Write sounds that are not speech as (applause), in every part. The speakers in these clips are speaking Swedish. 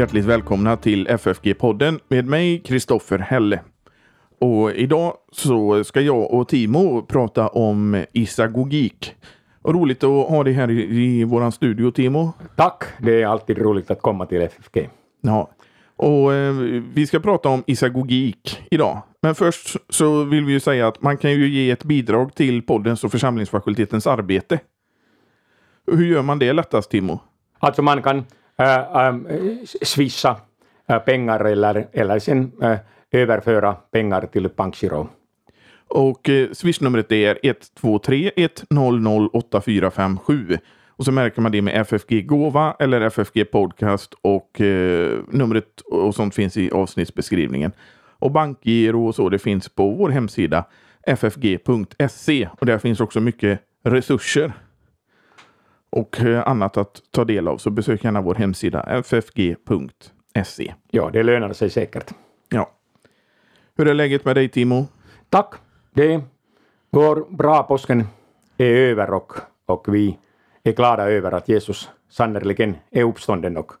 Hjärtligt välkomna till FFG-podden med mig, Kristoffer Helle. Och idag så ska jag och Timo prata om isagogik. Och roligt att ha dig här i, i våran studio, Timo. Tack, det är alltid roligt att komma till FFG. Ja, och eh, vi ska prata om isagogik idag. Men först så vill vi ju säga att man kan ju ge ett bidrag till poddens och församlingsfakultetens arbete. Hur gör man det lättast, Timo? Alltså man kan Äh, ähm, swisha äh, pengar eller, eller sen äh, överföra pengar till bankgiro. Och eh, swishnumret är 123 8457. Och så märker man det med FFG Gåva eller FFG Podcast och eh, numret och sånt finns i avsnittsbeskrivningen. Och bankgiro och så det finns på vår hemsida ffg.se och där finns också mycket resurser och eh, annat att ta del av så besök gärna vår hemsida ffg.se. Ja, det lönar sig säkert. Ja. Hur är läget med dig Timo? Tack, det går bra. Påsken är över och, och vi är glada över att Jesus sannerligen är uppstånden och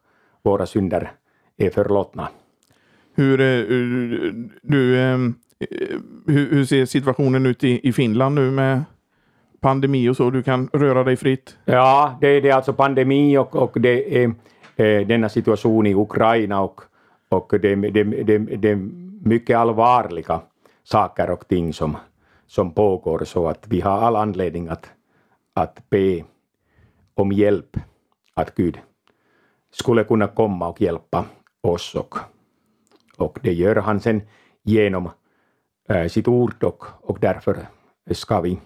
våra synder är förlåtna. Hur, eh, du, eh, hur, hur ser situationen ut i, i Finland nu med pandemi och så? Du kan röra dig fritt? Ja, det är alltså pandemi och, och det är eh, denna situation i Ukraina och, och det, det, det, det är mycket allvarliga saker och ting som, som pågår så att vi har all anledning att, att be om hjälp, att Gud skulle kunna komma och hjälpa oss och, och det gör han sen genom äh, sitt ord och, och därför ska vi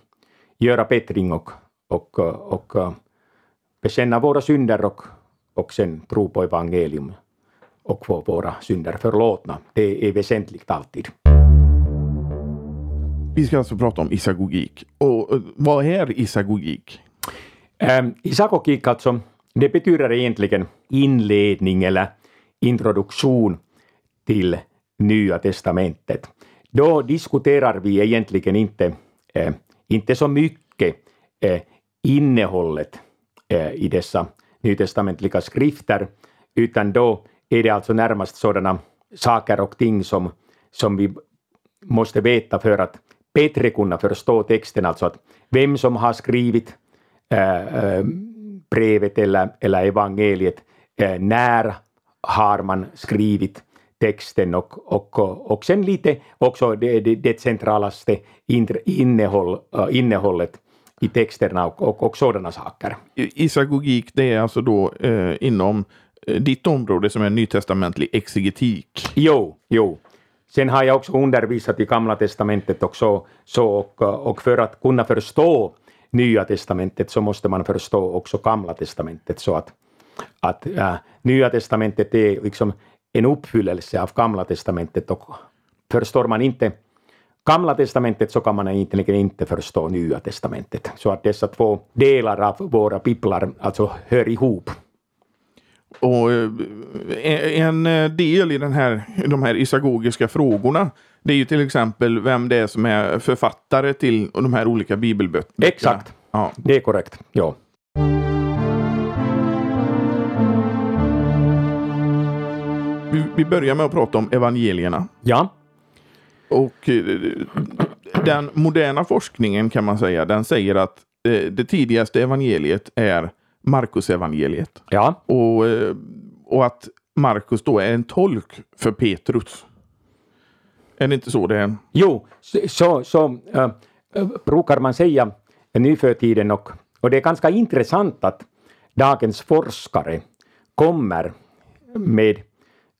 göra bättring och, och, och, och bekänna våra synder och, och sen tro på evangelium och få våra synder förlåtna. Det är väsentligt alltid. Vi ska alltså prata om isagogik. Och vad är isagogik? Ähm, isagogik alltså, det betyder egentligen inledning eller introduktion till Nya testamentet. Då diskuterar vi egentligen inte, äh, inte så mycket eh, innehållet eh, i dessa nytestamentliga skrifter, utan då är det alltså närmast sådana saker och ting som, som vi måste veta för att bättre kunna förstå texten, alltså att vem som har skrivit eh, eh, brevet eller, eller evangeliet, eh, när har man skrivit texten och, och, och sen lite också det, det, det centralaste innehåll, äh, innehållet i texterna och, och, och sådana saker. Isagogik, det är alltså då eh, inom ditt område som är nytestamentlig exegetik? Jo, jo. Sen har jag också undervisat i Gamla testamentet också, så, och, och för att kunna förstå Nya testamentet så måste man förstå också Gamla testamentet så att, att äh, Nya testamentet är liksom en uppfyllelse av Gamla testamentet och förstår man inte Gamla testamentet så kan man egentligen inte förstå Nya testamentet. Så att dessa två delar av våra biblar alltså hör ihop. Och eh, en eh, del i den här, de här isagogiska frågorna det är ju till exempel vem det är som är författare till de här olika bibelböckerna. Exakt, ja. det är korrekt. Ja. Vi börjar med att prata om evangelierna. Ja. Och eh, den moderna forskningen kan man säga, den säger att det tidigaste evangeliet är Markus evangeliet. Ja. Och, eh, och att Markus då är en tolk för Petrus. Är det inte så det är? Jo, så, så äh, brukar man säga nu för tiden och, och det är ganska intressant att dagens forskare kommer med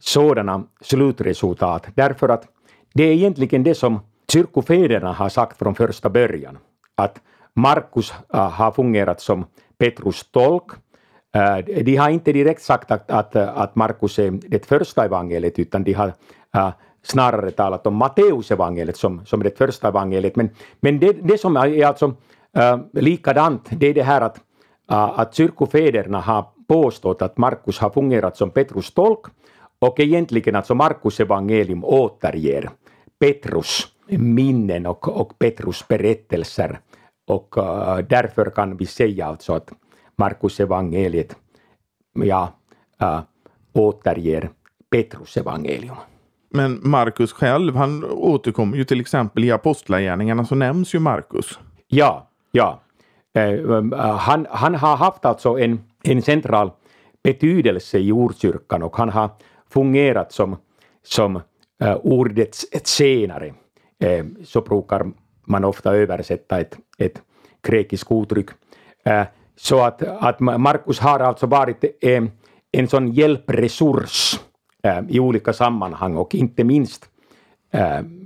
sådana slutresultat därför att det är egentligen det som kyrkofäderna har sagt från första början att Markus äh, har fungerat som Petrus tolk. Äh, de har inte direkt sagt att, att, att Markus är det första evangeliet utan de har äh, snarare talat om Matteus evangeliet som, som det första evangeliet. Men, men det, det som är alltså likadant, det är det här att, att kyrkofäderna har påstått att Markus har fungerat som Petrus tolk och egentligen alltså Markus evangelium återger Petrus minnen och, och Petrus berättelser och uh, därför kan vi säga alltså att Markus evangeliet ja, uh, återger Petrus evangelium. Men Markus själv, han återkommer ju till exempel i Apostlagärningarna så nämns ju Markus. Ja, ja. Uh, han, han har haft alltså en, en central betydelse i ordkyrkan och han har fungerat som, som uh, ordets tjänare. Uh, eh, så brukar man ofta översätta ett, ett grekiskt uttryck. Eh, så att, att Markus har alltså varit en sån hjälpresurs i olika sammanhang och inte minst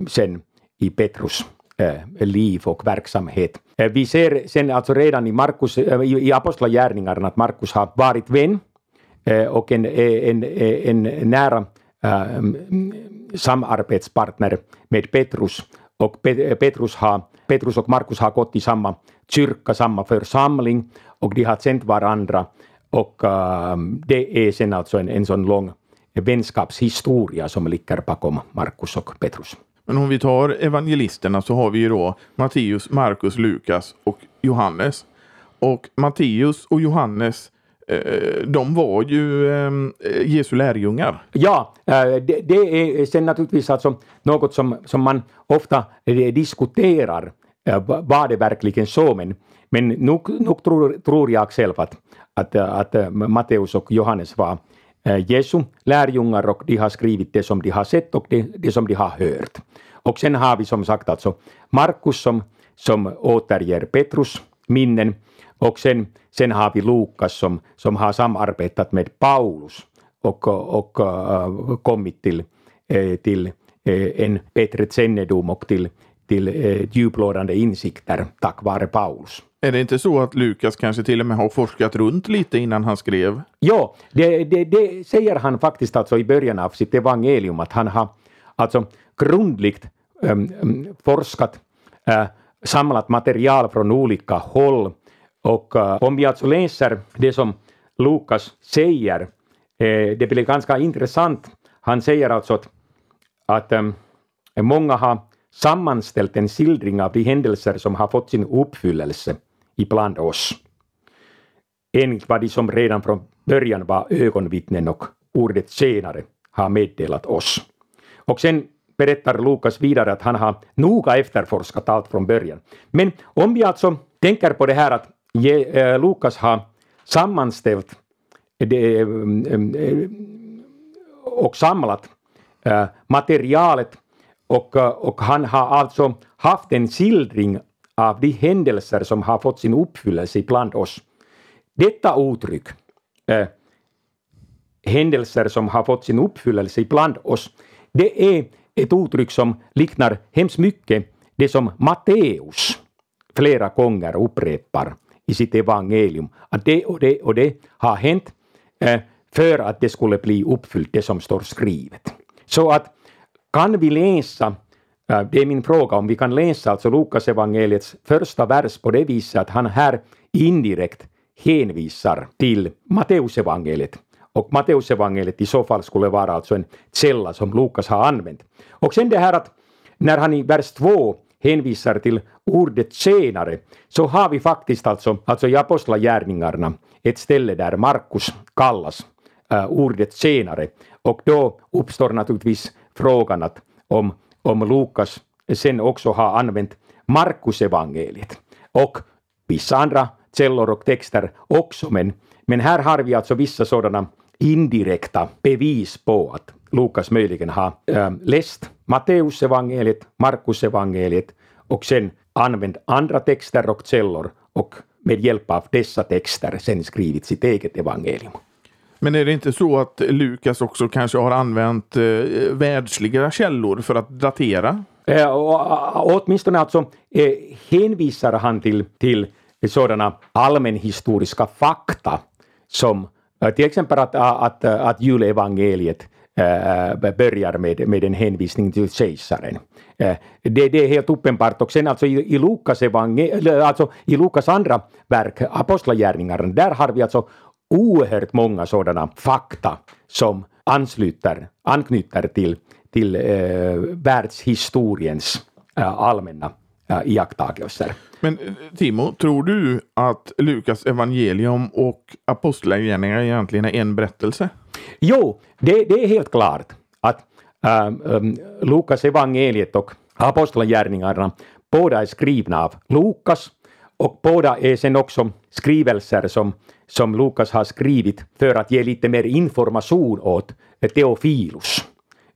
sen i Petrus liv och verksamhet. Vi ser sen alltså redan i, Markus, i Apostlagärningarna att Markus har varit vän Eh, och en, eh, en, eh, en nära samarbetspartner med Petrus. Och Petrus, har, Petrus och Markus har gått i samma kyrka, samma församling och de har känt varandra. Och det är sen alltså en, en sån lång vänskapshistoria som ligger bakom Markus och Petrus. Men om vi tar evangelisterna så har vi ju då Matteus, Markus, Lukas och Johannes. Och Matteus och Johannes Eh, de var ju ehm, eh, Jesu lärjungar. Ja, eh, det, det är eh, sen naturligtvis alltså något som, som man ofta diskuterar. Var det verkligen så? Men, men nog, nog tror, tror jag själv att, att, att Matteus och Johannes var Jesu lärjungar och de har skrivit det som de har sett och det, det som de har hört. Och sen har vi som sagt alltså Markus som, som återger Petrus minnen och sen, sen har vi Lukas som, som har samarbetat med Paulus och, och uh, kommit till, uh, till uh, en bättre kännedom och till, till uh, djuplådande insikter tack vare Paulus. Är det inte så att Lukas kanske till och med har forskat runt lite innan han skrev? Ja, det, det, det säger han faktiskt alltså i början av sitt evangelium att han har alltså grundligt um, forskat, uh, samlat material från olika håll och uh, om vi alltså läser det som Lukas säger, eh, det blir ganska intressant. Han säger alltså att, att um, många har sammanställt en skildring av de händelser som har fått sin uppfyllelse ibland oss. Enligt vad de som redan från början var ögonvittnen och ordet senare har meddelat oss. Och sen berättar Lukas vidare att han har noga efterforskat allt från början. Men om vi alltså tänker på det här att Eh, Lukas har sammanställt eh, det, äh, eh, mm, och samlat äh, materialet och, och han har alltså haft en skildring av de händelser som har fått sin uppfyllelse bland oss. Detta uttryck, äh, händelser som har fått sin uppfyllelse bland oss, det är ett uttryck som liknar hemskt mycket det som Matteus flera gånger upprepar i sitt evangelium. Att det och det och det har hänt eh, för att det skulle bli uppfyllt, det som står skrivet. Så att kan vi läsa eh, det är min fråga om vi kan läsa alltså Lukas evangeliets första vers på det viset att han här indirekt hänvisar till Matteusevangeliet. Och Matteusevangeliet i så fall skulle vara alltså en källa som Lukas har använt. Och sen det här att när han i vers 2 hänvisar till ordet tjänare så har vi faktiskt alltså, alltså i Apostlagärningarna ett ställe där Markus kallas äh, ordet tjänare. Och då uppstår naturligtvis frågan att om om Lukas sen också har använt Markus evangeliet och vissa andra källor och texter också, men, men här har vi alltså vissa sådana indirekta bevis på att Lukas möjligen har äh, läst Matteus evangeliet, Markus evangeliet och sen använt andra texter och källor och med hjälp av dessa texter sen skrivit sitt eget evangelium. Men är det inte så att Lukas också kanske har använt eh, världsliga källor för att datera? Eh, och, åtminstone alltså eh, hänvisar han till, till sådana allmänhistoriska fakta som eh, till exempel att, att, att julevangeliet äh, Eh, börjar med, med en hänvisning till kejsaren. Eh, det, det, är helt uppenbart. Och sen alltså i, i, Lukas, alltså i Lukas andra verk, Apostlagärningarna, där har vi alltså oerhört många sådana fakta som ansluter, anknyter till, till eh, världshistoriens eh, allmänna eh, iakttagelser. Men eh, Timo, tror du att Lukas evangelium och apostlagärningarna egentligen är en berättelse? Jo, det, det är helt klart att ähm, ähm, Lukas evangeliet och apostlagärningarna båda är skrivna av Lukas och båda är sen också skrivelser som, som Lukas har skrivit för att ge lite mer information åt Teofilus.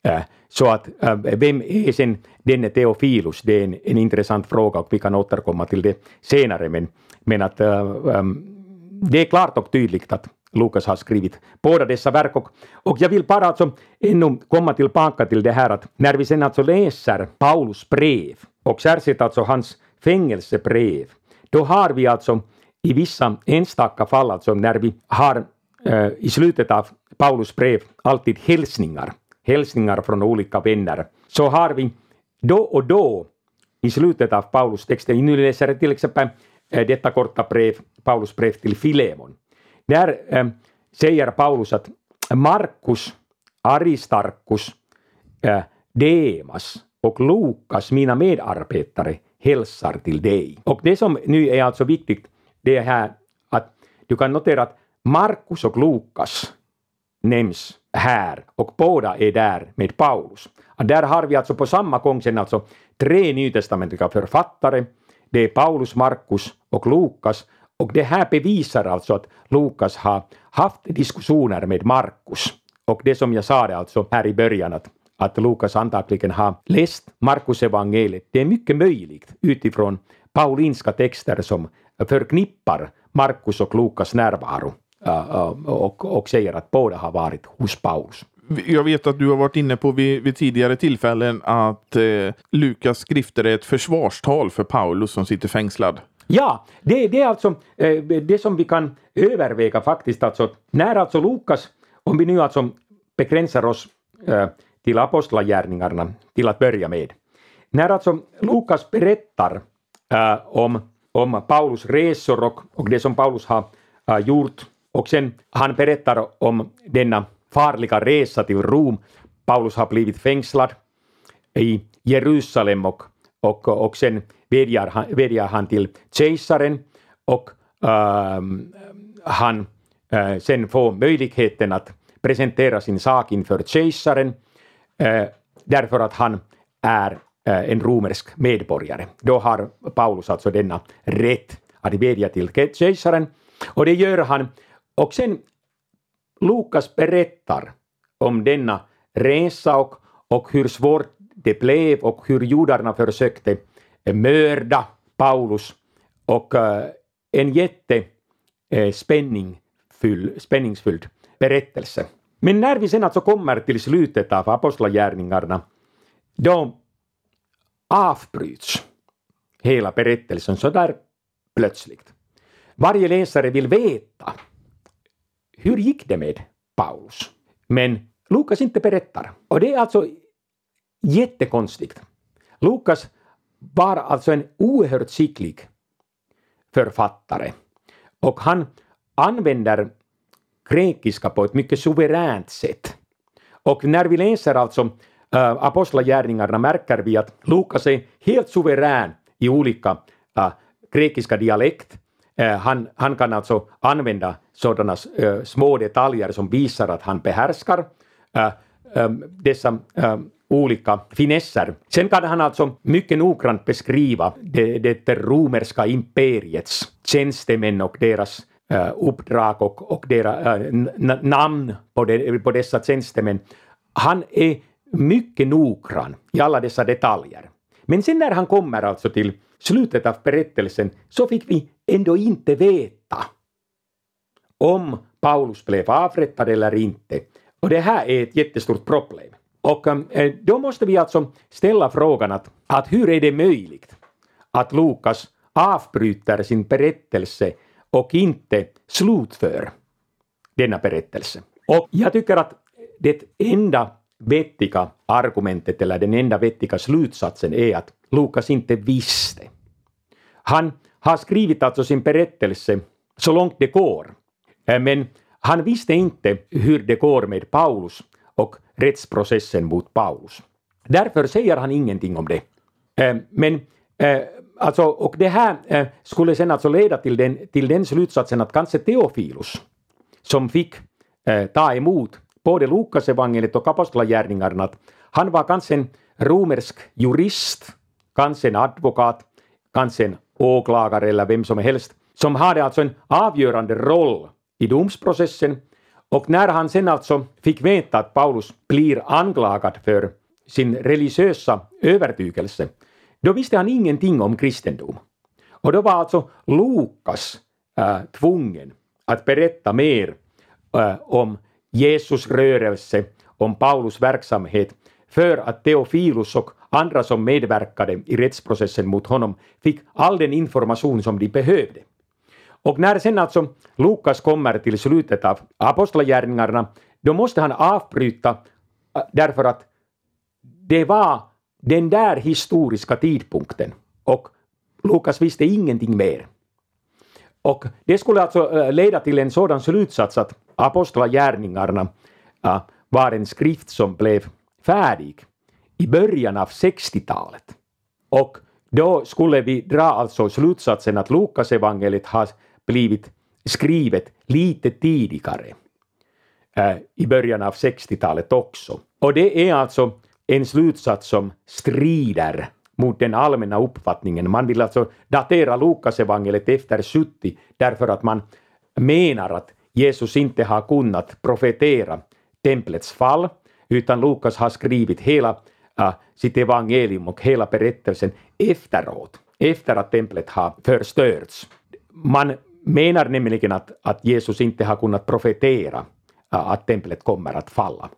Äh, så att äh, vem är sen denne Teofilus? Det är en, en intressant fråga och vi kan återkomma till det senare. Men, men att äh, ähm, det är klart och tydligt att Lukas har skrivit båda dessa verk. Och, och jag vill bara alltså ännu komma tillbaka till det här att när vi sen alltså läser Paulus brev och särskilt alltså hans fängelsebrev, då har vi alltså i vissa enstaka fall, alltså när vi har eh, i slutet av Paulus brev alltid hälsningar, hälsningar från olika vänner, så har vi då och då i slutet av Paulus texten, nu läser jag till exempel eh, detta korta brev, Paulus brev till Filemon, där eh, säger Paulus att Markus, Aristarkus, eh, Demas och Lukas, mina medarbetare, hälsar till dig. Och det som nu är alltså viktigt, det är här att du kan notera att Markus och Lukas nämns här och båda är där med Paulus. Och där har vi alltså på samma gång sen alltså tre nytestamentliga författare. Det är Paulus, Markus och Lukas och det här bevisar alltså att Lukas har haft diskussioner med Markus. Och det som jag sa det alltså här i början att, att Lukas antagligen har läst Markus evangeliet, det är mycket möjligt utifrån paulinska texter som förknippar Markus och Lukas närvaro äh, äh, och, och säger att båda har varit hos Paulus. Jag vet att du har varit inne på vid, vid tidigare tillfällen att eh, Lukas skrifter är ett försvarstal för Paulus som sitter fängslad. Ja, det, det är alltså eh, det som vi kan överväga faktiskt. Alltså, när alltså Lukas, om vi nu alltså begränsar oss eh, till apostlagärningarna till att börja med. När alltså Lukas berättar äh, om, om Paulus resor och, och det som Paulus har äh, gjort och sen han berättar om denna farliga resa till Rom. Paulus har blivit fängslad i Jerusalem och, och, och sen vädjar han, vädjar han till kejsaren och äh, han äh, sen får möjligheten att presentera sin sak inför kejsaren äh, därför att han är äh, en romersk medborgare. Då har Paulus alltså denna rätt att vädja till kejsaren och det gör han. Och sen Lukas berättar om denna resa och, och hur svårt det blev och hur judarna försökte eh, mörda Paulus och eh, en jätte eh, spänningsfylld berättelse. Men när vi sen alltså kommer till slutet av apostlagärningarna, då avbryts hela berättelsen så där plötsligt. Varje läsare vill veta hur gick det med Paulus? Men Lukas inte berättar. Och det är alltså jättekonstigt. Lukas var alltså en oerhört skicklig författare. Och han använder grekiska på ett mycket suveränt sätt. Och när vi läser alltså äh, Apostlagärningarna märker vi att Lukas är helt suverän i olika äh, grekiska dialekt. Äh, han, han kan alltså använda sådana äh, små detaljer som visar att han behärskar äh, äh, dessa olika finesser. Sen kan han alltså mycket noggrant beskriva det, det romerska imperiets tjänstemän och deras äh, uppdrag och, och deras äh, eh, namn på, de, på dessa tjänstemän. Han är mycket noggrann i alla dessa detaljer. Men sen när han kommer alltså till slutet av berättelsen så fick vi ändå inte veta om Paulus blev avrättad eller inte. Och det här är ett jättestort problem. Och ehm, eh, då måste vi alltså ställa frågan att, att hur är det möjligt att Lukas avbryter sin berättelse och inte slutför denna berättelse. Och jag tycker att det enda vettiga argumentet eller den enda vettiga slutsatsen är att Lukas inte visste. Han har skrivit alltså sin berättelse så långt det går, eh, men han visste inte hur det går med Paulus och rättsprocessen mot Paulus. Därför säger han ingenting om det. Eh, men eh, alltså, och det här eh, skulle sen alltså leda till den, till den slutsatsen att kanske Teofilus, som fick ta emot både Lukas evangeliet och apostlagärningarna att han var kanske en romersk jurist, kanske en advokat, kanske en åklagare eller vem som helst, som hade alltså en avgörande roll i domsprocessen och när han sen alltså fick veta att Paulus blir anklagad för sin religiösa övertygelse, då visste han ingenting om kristendom. Och då var alltså Lukas äh, tvungen att berätta mer äh, om Jesus rörelse, om Paulus verksamhet, för att Teofilus och andra som medverkade i rättsprocessen mot honom fick all den information som de behövde. Och när sen alltså Lukas kommer till slutet av Apostlagärningarna, då måste han avbryta äh, därför att det var den där historiska tidpunkten och Lukas visste ingenting mer. Och det skulle alltså äh, leda till en sådan slutsats att Apostlagärningarna äh, var en skrift som blev färdig i början av 60-talet. Och då skulle vi dra alltså slutsatsen att Lukas evangeliet har blivit skrivet lite tidigare, äh, i början av 60-talet också. Och det är alltså en slutsats som strider mot den allmänna uppfattningen. Man vill alltså datera Lukasevangeliet efter 70 därför att man menar att Jesus inte har kunnat profetera templets fall, utan Lukas har skrivit hela äh, sitt evangelium och hela berättelsen efteråt, efter att templet har förstörts. Man menar nämligen att, att Jesus inte har kunnat profetera äh, att templet kommer att falla.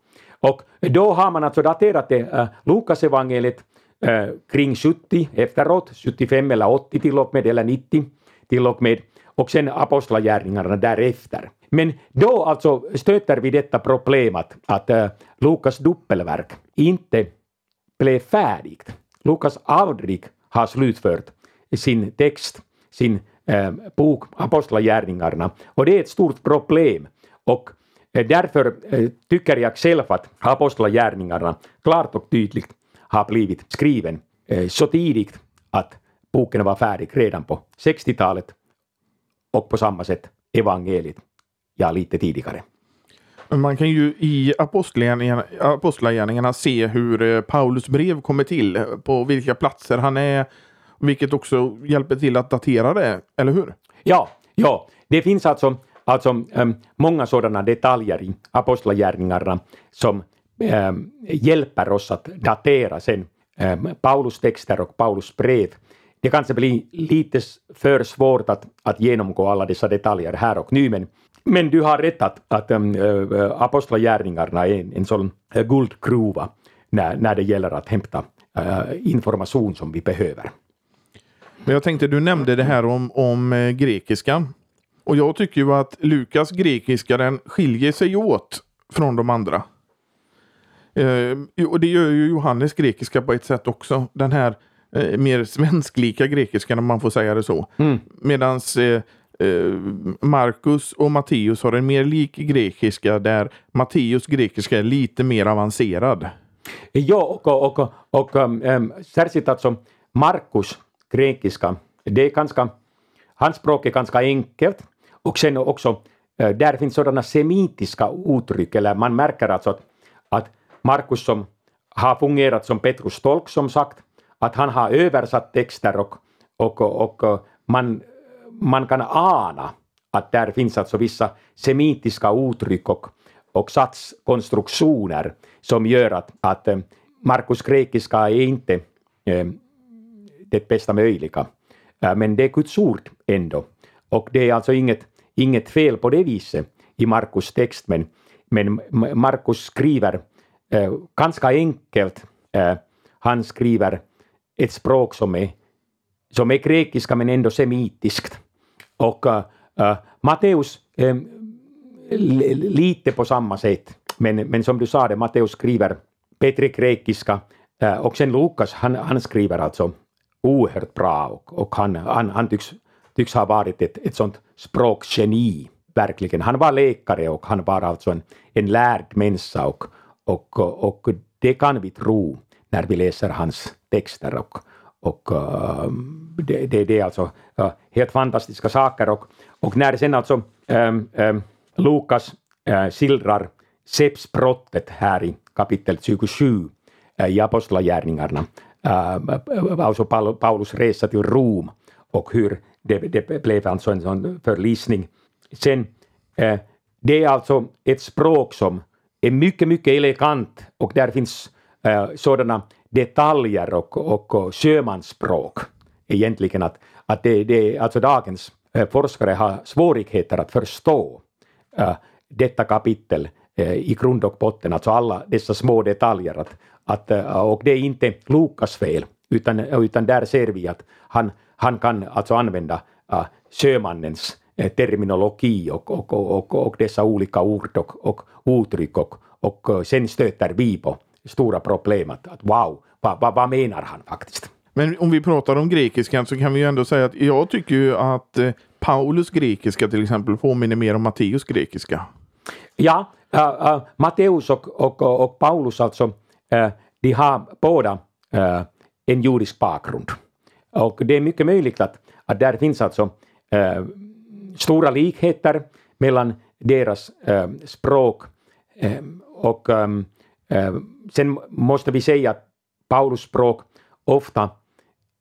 Och då har man alltså daterat det, äh, Lukas evangeliet äh, kring 70 efteråt, 75 eller 80 till och med, eller 90 till och med, och sen apostlagärningarna därefter. Men då alltså stöter vi detta problemet att, äh, Lukas dubbelverk inte blev färdigt. Lukas aldrig har slutfört sin text, sin Eh, bok Apostlagärningarna, och det är ett stort problem. Och eh, därför eh, tycker jag själv att Apostlagärningarna klart och tydligt har blivit skriven så tidigt att boken var färdig redan på 60-talet och på samma sätt evangeliet ja, lite tidigare. Man kan ju i Apostlagärningarna se hur Paulus brev kommer till, på vilka platser han är, vilket också hjälper till att datera det, eller hur? Ja, ja. det finns alltså, alltså um, många sådana detaljer i Apostlagärningarna som um, hjälper oss att datera sen um, Paulus texter och Paulus brev. Det kanske blir lite för svårt att, att genomgå alla dessa detaljer här och nu, men men du har rätt att, att ähm, äh, apostlagärningarna är en, en sån eh, guldgruva när, när det gäller att hämta äh, information som vi behöver. Men jag tänkte, du nämnde det här om, om äh, grekiskan. Och jag tycker ju att Lukas grekiska den skiljer sig åt från de andra. Eh, och det gör ju Johannes grekiska på ett sätt också. Den här eh, mer svensklika grekiskan om man får säga det så. Mm. Medans eh, Eh, Markus och Matteus har en mer lik grekiska där Matteus grekiska är lite mer avancerad. Ja, och, och, och um, särskilt alltså Markus grekiska, det är ganska, hans språk är ganska enkelt. Och sen också eh, där finns sådana semitiska uttryck, eller man märker alltså att, att Markus som har fungerat som Petrus tolk som sagt, att han har översatt texter och, och, och, eh, man man kan ana att där finns alltså vissa semitiska uttryck och, och satskonstruktioner som gör att, att eh, Markus grekiska är inte det bästa möjliga. Äh, men det är Guds ord ändå. Och det är alltså inget, inget fel på det viset i Markus text, men, men Markus skriver eh, ganska enkelt. Eh, han skriver ett språk som är, som är grekiska men ändå semitiskt. Och eh, Matteus ähm, lite på samma sätt, men, men som du sa, det, Matteus skriver bättre grekiska och sen Lukas, han, han skriver alltså oerhört bra och, och han, han, han tycks, tycks ha varit ett, ett sånt språkgeni, verkligen. Han var läkare och han var alltså en, en lärd människa och, och, och det kan vi tro när vi läser hans texter och, och uh, det, det, det, är alltså uh, helt fantastiska saker. Och, och när sen alltså um, um, Lukas uh, skildrar skeppsbrottet här i kapitel 27 eh, i Apostlagärningarna. Äh, äh, äh, alltså Paulus resa till Rom och hur det, det blev alltså en sån förlisning. Sen, äh, det är alltså ett språk som är mycket, mycket elegant och där finns äh, sådana detaljer och, och, och sjömansspråk egentligen att, att det, det, alltså dagens äh, forskare har svårigheter att förstå äh, detta kapitel äh, i grund och botten, alltså alla dessa små detaljer. Att, att, äh, och det är inte Lukas fel, utan, utan där ser vi att han, han kan alltså använda äh, sjömannens terminologi och, och, och, och, dessa olika ord och, och uttryck och, och sen stöter vi på stora problem att, wow, vad, vad, vad menar han faktiskt? Men om vi pratar om grekiskan så kan vi ju ändå säga att jag tycker ju att eh, Paulus grekiska till exempel påminner mer om Matteus grekiska. Ja, äh, äh, Matteus och, och, och, Paulus alltså, Eh, de har båda eh, en judisk bakgrund. Och det är mycket möjligt att, att där finns alltså eh, stora likheter mellan deras språk och sen måste vi säga att Paulus språk ofta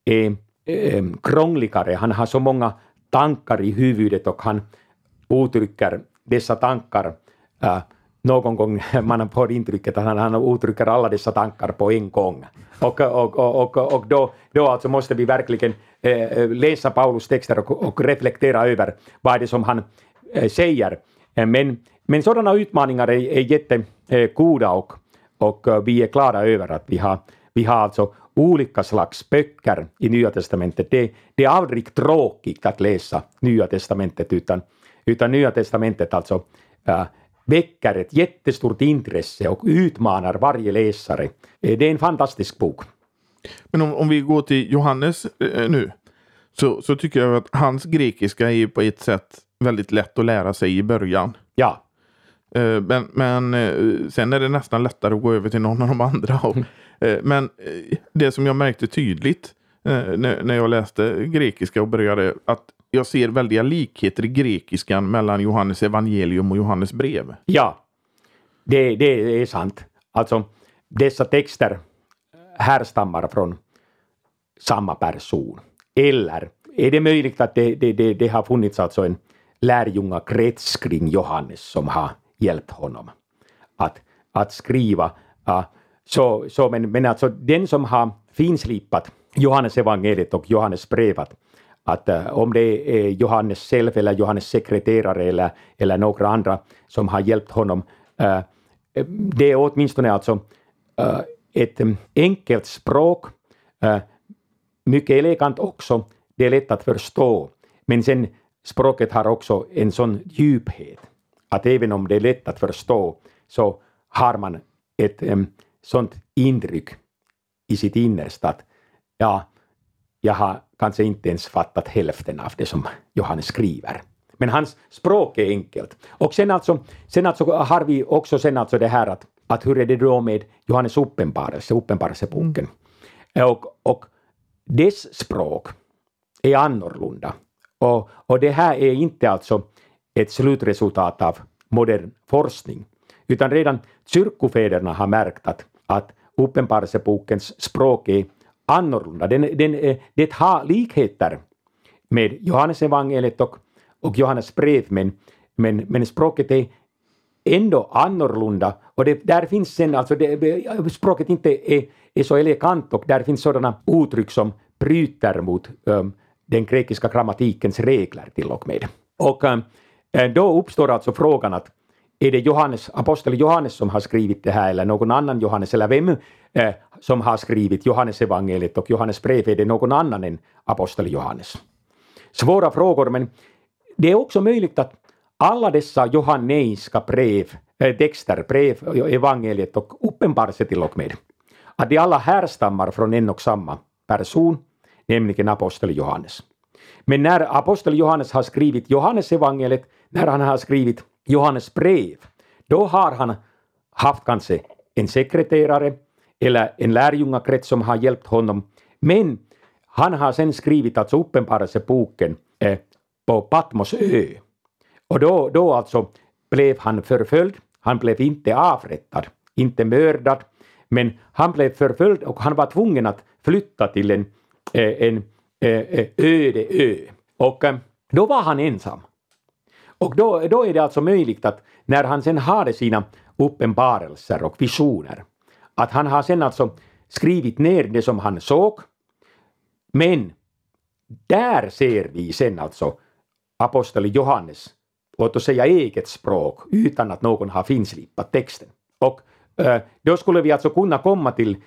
är eh, krångligare. Han har så många tankar i huvudet och han uttrycker dessa tankar någon gång (laughs) man får intrycket att han, han uttrycker alla dessa tankar på en gång. Och, och, och, och, och då, då alltså måste vi verkligen eh, eh läsa Paulus texter och, och reflektera över vad det är som han eh, säger. Eh, men, men sådana utmaningar är, är jättegoda eh, och, och vi är glada över att vi har, vi har alltså olika slags böcker i Nya Testamentet. Det, det är aldrig tråkigt att läsa Nya Testamentet, utan, utan Nya Testamentet alltså äh, väcker ett jättestort intresse och utmanar varje läsare. Det är en fantastisk bok. Men om, om vi går till Johannes äh, nu, så, så tycker jag att hans grekiska är på ett sätt väldigt lätt att lära sig i början. Ja. Äh, men, men sen är det nästan lättare att gå över till någon av de andra. Och, Eh, men eh, det som jag märkte tydligt eh, Eh, när jag läste grekiska och började att jag ser väldiga likheter i grekiskan mellan Johannes evangelium och Johannes brev. Ja, det, det är sant. Alltså, dessa texter härstammar från samma person. Eller är det möjligt att det, det, det, det har funnits alltså en lärjungakrets kring Johannes som har hjälpt honom att, att skriva uh, så, så men, men alltså den som har finslipat Johannes evangeliet och Johannes brevet, att eh, om det är Johannes själv eller Johannes sekreterare eller, eller några andra som har hjälpt honom, eh, det är åtminstone alltså eh, ett mm, enkelt språk, mycket elegant också, det är lätt att förstå, men sen språket har också en sån djuphet att även om det är lätt att förstå så har man ett mm, sånt intryck i sitt innersta att ja, jag har kanske inte ens fattat hälften av det som Johannes skriver. Men hans språk är enkelt. Och sen alltså, sen alltså har vi också sen alltså det här att, att hur är det då med Johannes uppenbarelse, uppenbarelseboken. Och, och dess språk är annorlunda. Och, och det här är inte alltså ett slutresultat av modern forskning, utan redan kyrkofäderna har märkt att att Uppenbarelsebokens språk är annorlunda. Den, den, eh, det har likheter med Johannes evangeliet och, och Johannes brev, men, men, men språket är ändå annorlunda. Och det, där finns sen, alltså det, språket inte är, är så elegant och där finns sådana uttryck som bryter mot um, den grekiska grammatikens regler till och med. Och um, då uppstår alltså frågan att är det Johannes, apostel Johannes som har skrivit det här eller någon annan Johannes eller vem eh, som har skrivit Johannes evangeliet och Johannes brevet är det någon annan än apostel Johannes? Svåra frågor, men det är också möjligt att alla dessa johanneiska brev, äh, texter, brev, evangeliet och uppenbarelse till och med, att de alla härstammar från en och samma person, nämligen apostel Johannes. Men när apostel Johannes har skrivit Johannes evangeliet, när han har skrivit Johannes brev, då har han haft kanske en sekreterare eller en lärjungakrets som har hjälpt honom. Men han har sen skrivit alltså Uppenbarelseboken eh, på Patmos ö. Och då, då alltså blev han förföljd Han blev inte avrättad, inte mördad, men han blev förföljd och han var tvungen att flytta till en, eh, en, en öde ö. Och då var han ensam. Och då, då är det alltså möjligt att när han sen hade sina uppenbarelser och visioner, att han har sen alltså skrivit ner det som han såg, men där ser vi sen alltså aposteln Johannes, låt oss säga eget språk, utan att någon har finslipat texten. Och äh, då skulle vi alltså kunna komma till,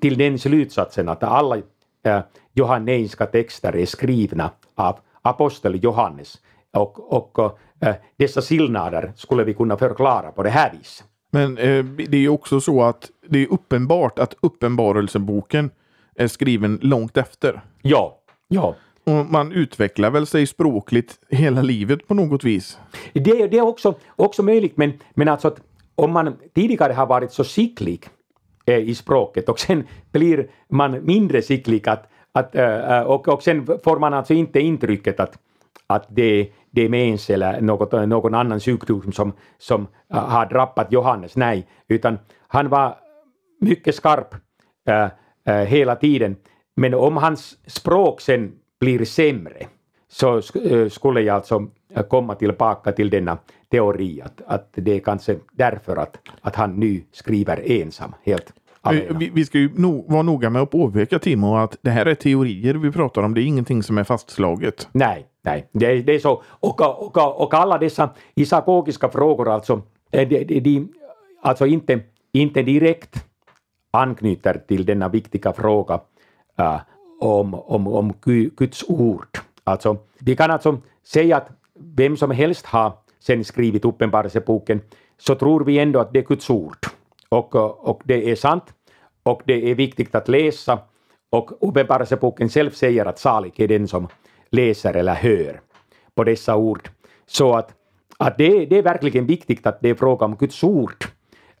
till den slutsatsen att alla äh, johanneinska texter är skrivna av aposteln Johannes. Och, och äh, dessa skillnader skulle vi kunna förklara på det här viset. Men eh, det är också så att det är uppenbart att Uppenbarelseboken är skriven långt efter. Ja, ja. Och man utvecklar väl sig språkligt hela livet på något vis. Det, det är också, också möjligt, men, men alltså att om man tidigare har varit så skicklig eh, i språket och sen blir man mindre skicklig att, att, eh, och, och sen får man alltså inte intrycket att, att det, det är mens eller något, någon annan sjukdom som, som har drabbat Johannes. Nej, utan han var mycket skarp äh, äh, hela tiden. Men om hans språk sen blir sämre så skulle jag alltså komma tillbaka till denna teori att, att det är kanske därför att, att han nu skriver ensam helt. Vi, vi, ska ju no, vara noga med att påpeka Timo att det här är teorier vi pratar om. Det är ingenting som är fastslaget. Nej, nej, det, det är så. Och, och, och alla dessa isakogiska frågor alltså, eh, de, de, de, alltså inte, inte direkt anknyter till denna viktiga fråga äh, om, om, om Guds ord. Alltså, vi kan alltså säga att vem som helst har sen skrivit Uppenbarelseboken så tror vi ändå att det är Guds ord. Och, och det är sant och det är viktigt att läsa och Uppenbarelseboken själv säger att salig är den som läser eller hör på dessa ord. Så att, att det, det är verkligen viktigt att det är fråga om Guds ord.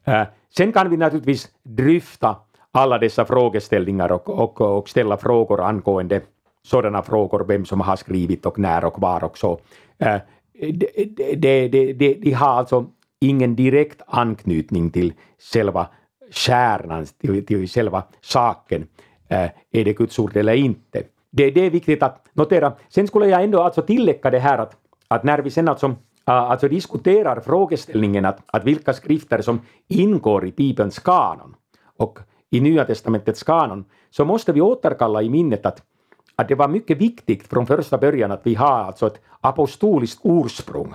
Uh, sen kan vi naturligtvis dryfta alla dessa frågeställningar och, och, och ställa frågor angående sådana frågor, vem som har skrivit och när och var och så. Eh, uh, de, de, de, de, har alltså ingen direkt anknytning till själva kärnan, till, till själva saken. Uh, är det Guds ord eller inte? Det, det är viktigt att notera. Sen skulle jag ändå alltså tillägga det här att, att när vi sen alltså, uh, alltså diskuterar frågeställningen att, att vilka skrifter som ingår i Bibelns kanon och i Nya testamentets kanon, så måste vi återkalla i minnet att, att det var mycket viktigt från första början att vi har alltså ett apostoliskt ursprung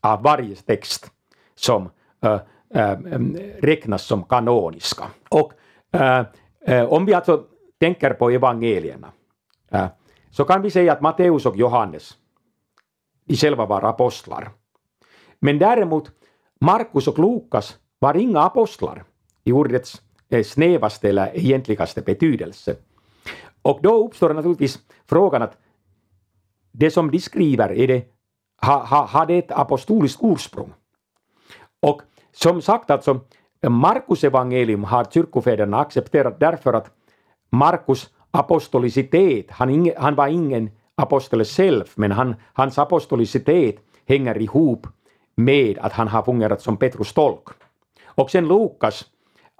av varje text som äh, äh, räknas som kanoniska. Och äh, äh om vi alltså tänker på evangelierna så kan vi säga att Matteus och Johannes de själva var apostlar. Men däremot Markus och Lukas var inga apostlar i ordets eh, snävaste eller egentligaste betydelse. Och då uppstår naturligtvis frågan att det som de skriver, är det, har ha, har det ett apostoliskt ursprung? Och som sagt alltså, Markus evangelium har kyrkofäderna accepterat därför att Markus apostolicitet, han, inge, han var ingen apostel själv, men han, hans apostolicitet hänger ihop med att han har fungerat som Petrus tolk. Och sen Lukas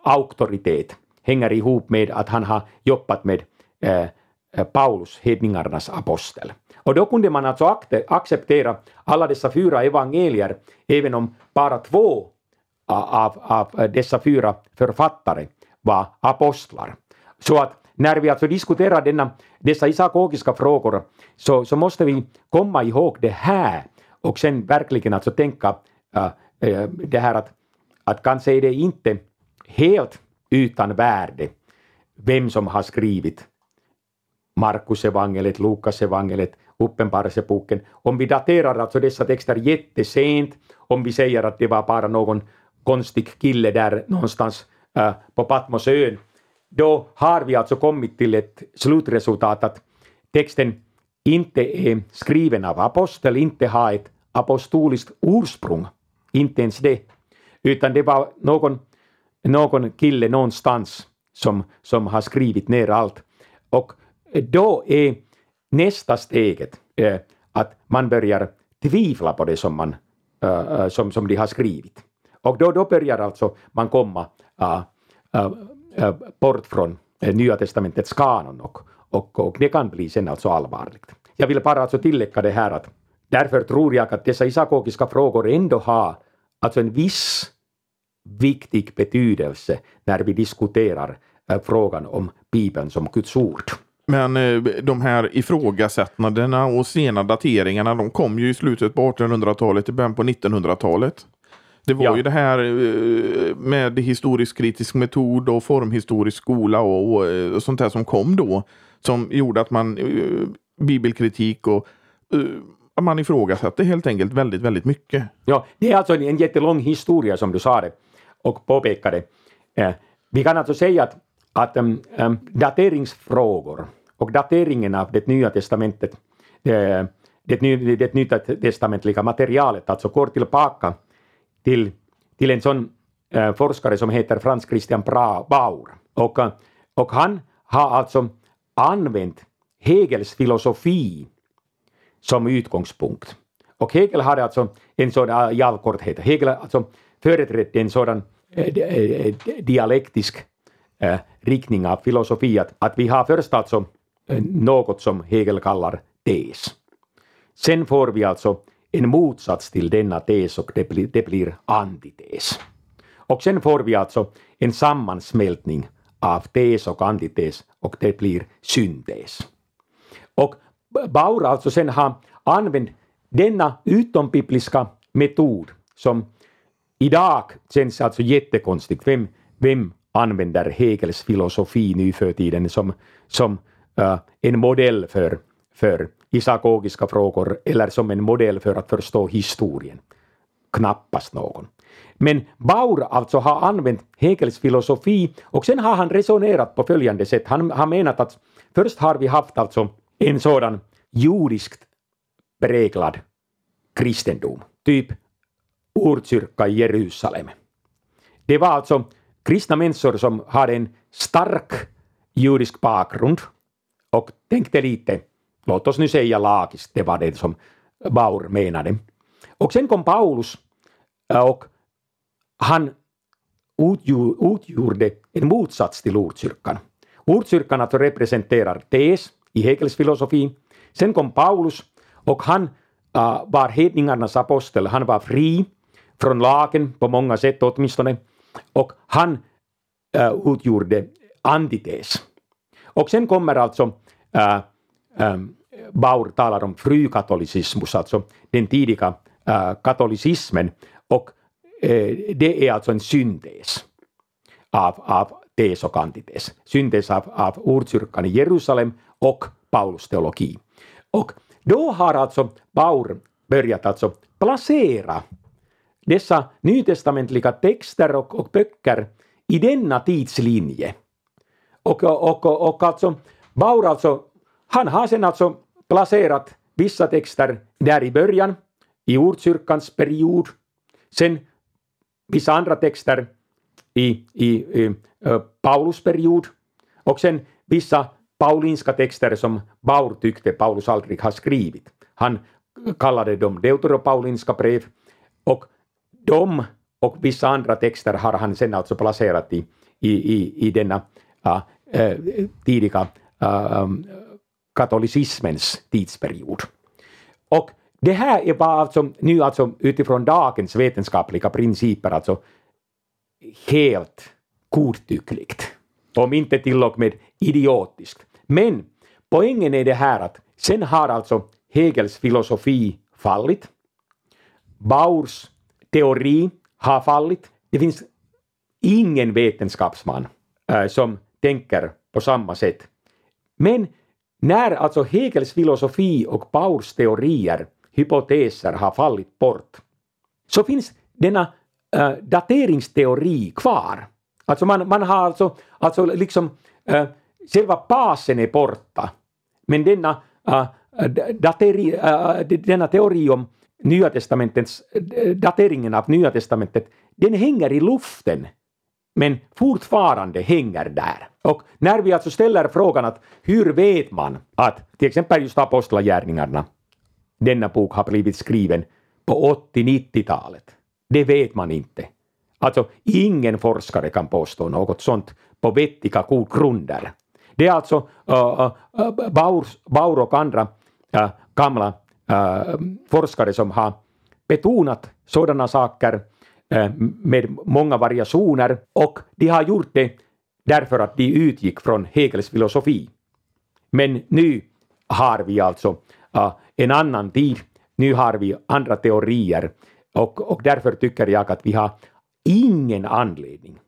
auktoritet hänger ihop med att han har jobbat med eh, eh, Paulus, hedningarnas apostel. Och då kunde man alltså acceptera alla dessa fyra evangelier, även om bara två av, av dessa fyra författare var apostlar. Så att när vi alltså diskuterar denna, dessa isakogiska frågor så, så måste vi komma ihåg det här och sen verkligen alltså tänka äh, äh, det här att, att kanske är det inte helt utan värde vem som har skrivit Markus evangeliet, Lukas evangeliet, Uppenbarelseboken. Om vi daterar alltså dessa texter jättesent, om vi säger att det var bara någon konstig kille där någonstans äh, på Patmosön då har vi alltså kommit till ett slutresultat att texten inte är skriven av apostel, inte har ett apostoliskt ursprung, inte ens det, utan det var någon, någon kille någonstans som, som har skrivit ner allt. Och då är nästa steget äh, att man börjar tvivla på det som, man, äh, som, som de har skrivit. Och då, då börjar alltså man komma uh, Äh, bort från äh, Nya testamentets kanon och, och, och det kan bli sen alltså allvarligt. Jag vill bara alltså tillägga det här att därför tror jag att dessa isakokiska frågor ändå har alltså en viss viktig betydelse när vi diskuterar äh, frågan om Bibeln som Guds ord. Men de här ifrågasättandena och sena dateringarna de kom ju i slutet på 1800-talet, i början på 1900-talet. Det var ja. ju det här eh, med historisk kritisk metod och formhistorisk skola och, eh, sånt där som kom då. Som gjorde att man bibelkritik och man ifrågasatte helt enkelt väldigt, väldigt mycket. Ja, det är alltså en jättelång historia som du sa det och påpekade. Vi kan alltså säga att, att um, dateringsfrågor och dateringen av det nya testamentet, det, det, det nya testamentliga materialet, alltså går tillbaka till, till en sån äh, forskare som heter Frans Christian Baur. Och, eh, och han har alltså använt Hegels filosofi som utgångspunkt. Och Hegel hade alltså en sådan, i all korthet, Hegel alltså företrädde en sådan äh, dialektisk äh, riktning av filosofi, att, att vi har först alltså något som Hegel kallar tes. Sen får vi alltså en motsats till denna tes och det blir, det blir antites. Och sen får vi alltså en sammansmältning av tes och antites och det blir syntes. Och Bauer alltså sen har använt denna utombibliska metod som idag känns alltså jättekonstigt. Vem, vem använder Hegels filosofi nu för tiden som, som uh, en modell för, för isakogiska frågor eller som en modell för att förstå historien. Knappast någon. Men Baur alltså har använt Hegels filosofi och sen har han resonerat på följande sätt. Han har menat att först har vi haft alltså en sådan judiskt präglad kristendom, typ urkyrka i Jerusalem. Det var alltså kristna människor som hade en stark judisk bakgrund och tänkte lite låt oss nu säga lagiskt, det var det som Baur menade. Och sen kom Paulus äh, och han utgjorde en motsats till ordkyrkan. Ordkyrkan alltså representerar tes i Hegels filosofi. Sen kom Paulus och han äh, var hedningarnas apostel. Han var fri från lagen på många sätt åtminstone. Och han äh, utgjorde antites. Och sen kommer alltså Ähm, Baur talar om frykatolicismus, alltså den tidiga äh, katolicismen. Och äh, det är alltså en syntes av, av tes och antites. Syntes av, av ordkyrkan i Jerusalem och Paulus teologi. Och då har alltså Baur börjat alltså placera dessa nytestamentliga texter och, och böcker i denna tidslinje. Och, och, och, och alltså Baur alltså, han har sen alltså placerat vissa texter där i början, i ordkyrkans period, sen vissa andra texter i, i, i uh, Paulus period och sen vissa paulinska texter som Baur tyckte Paulus aldrig har skrivit. Han kallade dem deuteropaulinska brev och de och vissa andra texter har han sen alltså placerat i, i, i, i denna uh, uh, tidiga uh, katolicismens tidsperiod. Och det här var alltså nu alltså utifrån dagens vetenskapliga principer alltså helt godtyckligt. Om inte till och med idiotiskt. Men poängen är det här att sen har alltså Hegels filosofi fallit. Baurs teori har fallit. Det finns ingen vetenskapsman äh, som tänker på samma sätt. Men när alltså Hegels filosofi och Paurs teorier, hypoteser, har fallit bort, så finns denna äh, dateringsteori kvar. Alltså man, man har alltså, alltså liksom, äh, själva basen är borta, men denna, äh, dateri, äh, denna teori om Nya testamentets, dateringen av Nya testamentet, den hänger i luften men fortfarande hänger där. Och när vi alltså ställer frågan att hur vet man att till exempel just Apostlagärningarna, denna bok har blivit skriven på 80-90-talet. Det vet man inte. Alltså ingen forskare kan påstå något sånt på vettiga grunder. Det är alltså eh, eh, uh, uh, Baur, Baur och andra uh, gamla uh, forskare som har betonat sådana saker med många variationer och de har gjort det därför att de utgick från Hegels filosofi. Men nu har vi alltså uh, en annan tid, nu har vi andra teorier och, och därför tycker jag att vi har ingen anledning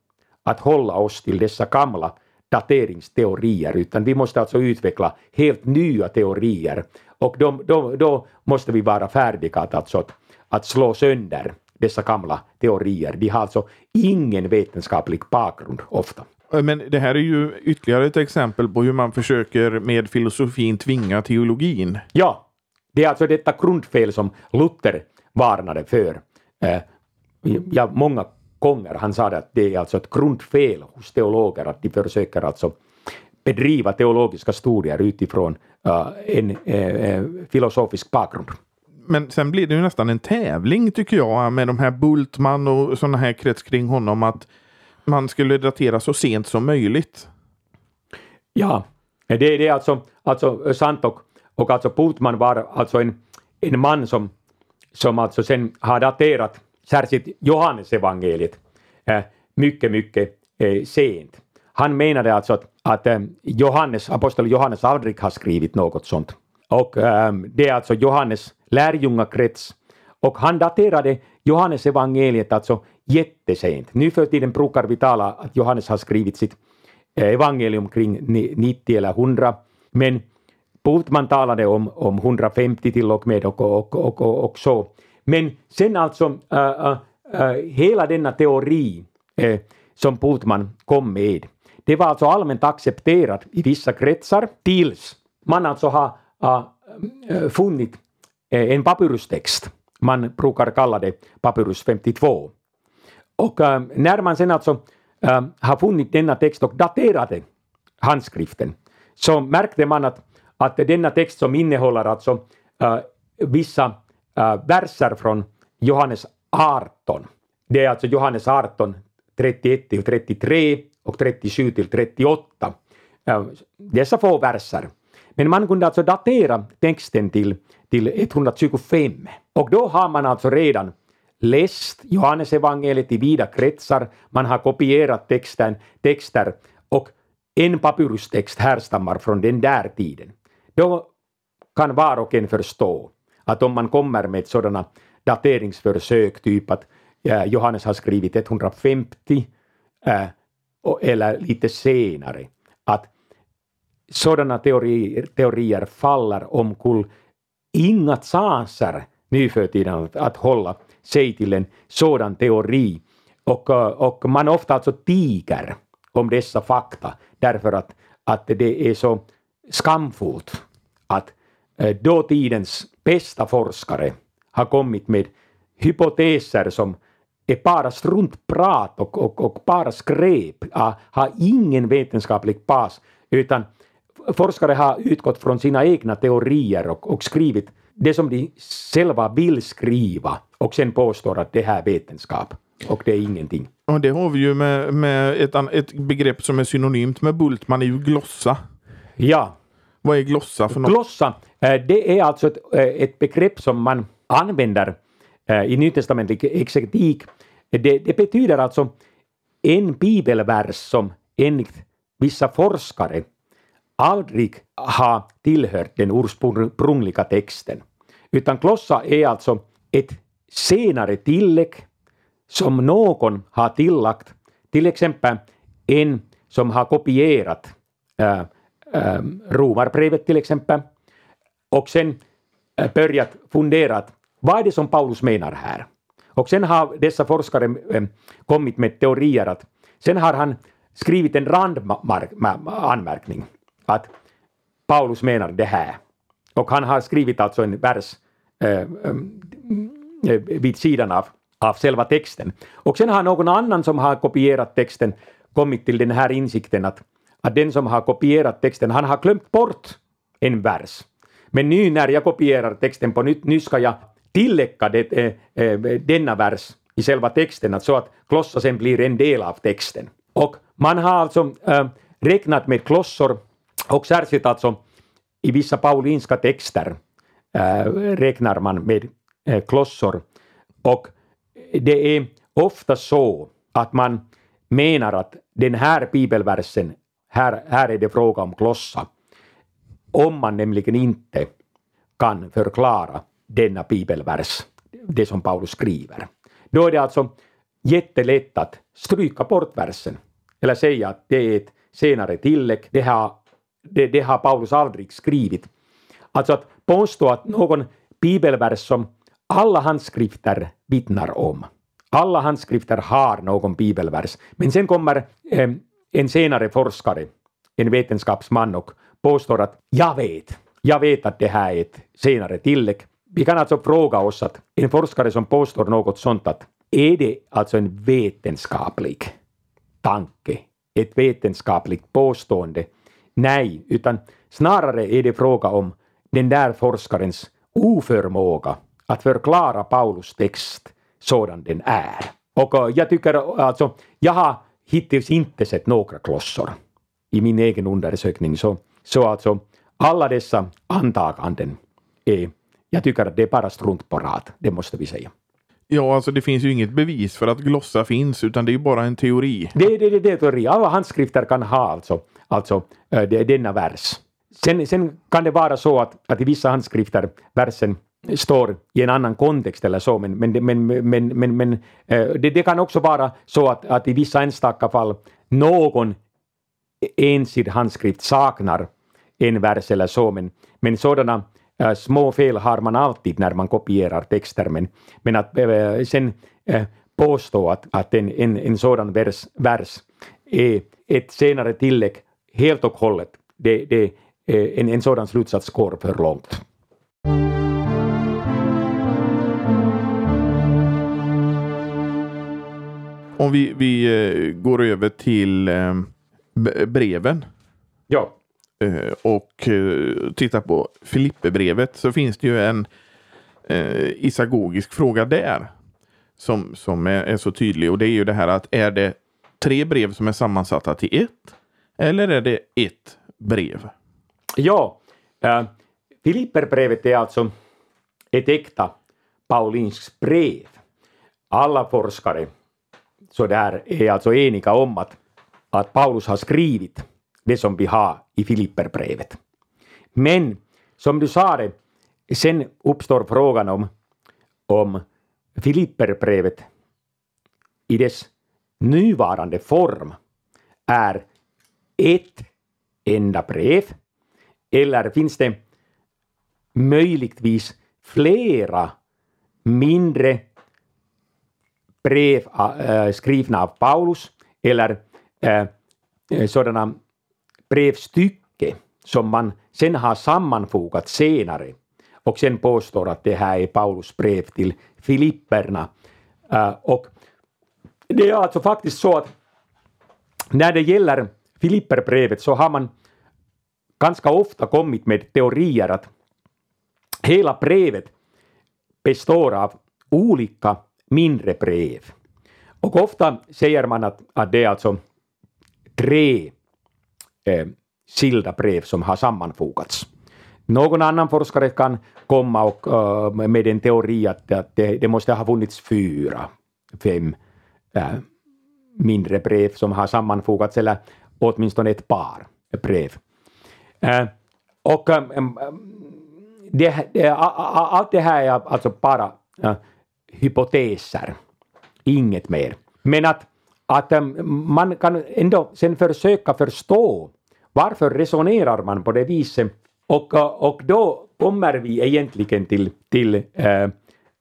att hålla oss till dessa gamla dateringsteorier, utan vi måste alltså utveckla helt nya teorier och då, då, då måste vi vara färdiga att, alltså, att, att slå sönder dessa gamla teorier. De har alltså ingen vetenskaplig bakgrund ofta. Men det här är ju ytterligare ett exempel på hur man försöker med filosofin tvinga teologin. Ja, det är alltså detta grundfel som Luther varnade för. Eh, ja, många gånger. Han sa att det är alltså ett grundfel hos teologer att de försöker alltså bedriva teologiska studier utifrån uh, en uh, filosofisk bakgrund. Men sen blir det ju nästan en tävling tycker jag med de här Bultman och sådana här krets kring honom att man skulle datera så sent som möjligt. Ja, det, det är alltså, alltså eh, sant och, och alltså Putman var alltså en, en man som, som alltså sen har daterat särskilt Johannesevangeliet eh, mycket, mycket eh, sent. Han menade alltså att, att eh, Johannes, apostel Johannes aldrig har skrivit något sånt. Och eh, det är alltså Johannes lärjungakrets. Och han daterade Johannes evangeliet alltså jättesent. Nu för tiden brukar vi tala att Johannes har skrivit sitt eh, evangelium kring 90 eller 100. Men Bultman talade om, om 150 till och med och, och, och, och, och så. Men sen alltså äh, äh, äh hela denna teori äh, som Bultman kom med, det var alltså allmänt accepterat i vissa kretsar tills man alltså har äh, funnit eh, en papyrustext. Man brukar kalla det papyrus 52. Och äh, när man sen alltså äh, har funnit denna text och daterade handskriften så märkte man att, att denna text som innehåller alltså äh, vissa äh, verser från Johannes 18. Det är alltså Johannes 18, 31 till 33 och 37 till 38. Äh, dessa få verser. Men man kunde alltså datera texten till, till 125. Och då har man alltså redan läst Johannes evangeliet i vida kretsar, man har kopierat texten, texter och en papyrustext härstammar från den där tiden. Då kan var och en förstå att om man kommer med sådana dateringsförsök, typ att Johannes har skrivit 150 eh, eller lite senare, att sådana teorier, teorier faller omkull. Inga chanser nu för tiden att, hålla sig till en sådan teori. Och, eh, och man ofta alltså tiger om dessa fakta därför att, att det är så skamfullt att eh, dåtidens bästa forskare har kommit med hypoteser som är bara struntprat och, och, och bara skräp, ah, har ingen vetenskaplig bas, utan forskare har utgått från sina egna teorier och, och skrivit det som de själva vill skriva och sen påstår att det här är vetenskap. Och det är ingenting. Och det har vi ju med, med ett, ett begrepp som är synonymt med Bultman, är ju glossa. Ja. Vad är glossa för något? Glossa Eh, det är alltså ett, eh, ett begrepp som man använder eh, i nytestamentlig exegetik. Det, det betyder alltså en bibelvers som enligt vissa forskare aldrig har tillhört den ursprungliga texten. Utan klossa är alltså ett senare tillägg som någon har tillagt, till exempel en som har kopierat äh, äh, Romarbrevet till exempel, och sen äh, börjat fundera att vad är det som Paulus menar här? Och sen har dessa forskare äh, kommit med teorier att sen har han skrivit en randanmärkning att Paulus menar det här. Och han har skrivit alltså en vers eh, eh, eh, vid sidan av, av själva texten. Och sen har någon annan som har kopierat texten kommit till den här insikten att, att den som har kopierat texten, han har glömt bort en vers. Men nu när jag kopierar texten på nytt, nu ska jag tillägga det, eh, eh denna vers i själva texten, att så att klossa sen blir en del av texten. Och man har alltså eh, räknat med klossor och särskilt alltså i vissa paulinska texter äh, räknar man med äh, klossor. Och det är ofta så att man menar att den här bibelversen, här, här är det fråga om klossa. Om man nämligen inte kan förklara denna bibelvers, det som Paulus skriver. Då är det alltså jättelätt att stryka bort versen eller säga att det är ett senare tillägg, det har, det, det har Paulus aldrig skrivit. Alltså att påstå att någon bibelvers som alla hans skrifter vittnar om, alla hans skrifter har någon bibelvers, men sen kommer eh, en senare forskare, en vetenskapsman och påstår att jag vet, jag vet att det här är ett senare tillägg. Vi kan alltså fråga oss att en forskare som påstår något sånt att är det alltså en vetenskaplig tanke, ett vetenskapligt påstående? Nej, utan snarare är det fråga om den där forskarens oförmåga att förklara Paulus text sådan den är. Och eh, jag tycker alltså, jag har hittills inte sett några klossor i min egen undersökning, så, så alltså alla dessa antaganden är, jag tycker att det är bara struntprat, det måste vi säga. Ja, alltså det finns ju inget bevis för att glossa finns, utan det är ju bara en teori. Det, det, det, det är teori. Alla handskrifter kan ha alltså, alltså eh, det, denna vers. Sen, sen kan det vara så att, att i vissa handskrifter versen står i en annan kontext eller så, men, men, men, men, men, men eh, det, det kan också vara så att, att i vissa enstaka fall någon ensidig handskrift saknar en vers eller så, men, men sådana äh, små fel har man alltid när man kopierar texter, men, men att äh, sen äh, påstå att, att en, en, en sådan vers, vers är ett senare tillägg helt och hållet, det, det, en, en sådan slutsats går för långt. Om vi, vi går över till breven. Ja. Eh, och eh, tittar på Filipperbrevet så finns det ju en eh, isagogisk fråga där. Som, som är, är, så tydlig och det är ju det här att är det tre brev som är sammansatta till ett? Eller är det ett brev? Ja, äh, Filipperbrevet är alltså ett äkta paulinskt brev. Alla forskare så där är alltså eniga om att, att Paulus har skrivit det som vi har i Filipperbrevet. Men som du sa det, sen uppstår frågan om, om Filipperbrevet i dess nuvarande form är ett enda brev eller finns det möjligtvis flera mindre brev äh, skrivna av Paulus eller äh, sådana brevstycke som man sen har sammanfogat senare och sen påstår att det här är Paulus brev till Filipperna. Äh, och det är alltså faktiskt så att när det gäller Filipperbrevet så har man ganska ofta kommit med teorier att hela brevet består av olika mindre brev. Och ofta säger man att, att det är alltså tre eh, skilda brev som har sammanfogats. Någon annan forskare kan komma och, uh, med en teori att, att det, det, måste ha funnits fyra, fem uh, mindre brev som har sammanfogats, eller åtminstone ett par brev. Och det, allt det här är alltså bara eh, hypoteser, inget mer. Men att, att eh, man kan ändå sen försöka förstå varför resonerar man på det viset? Och, eh, och då kommer vi egentligen till, till äh,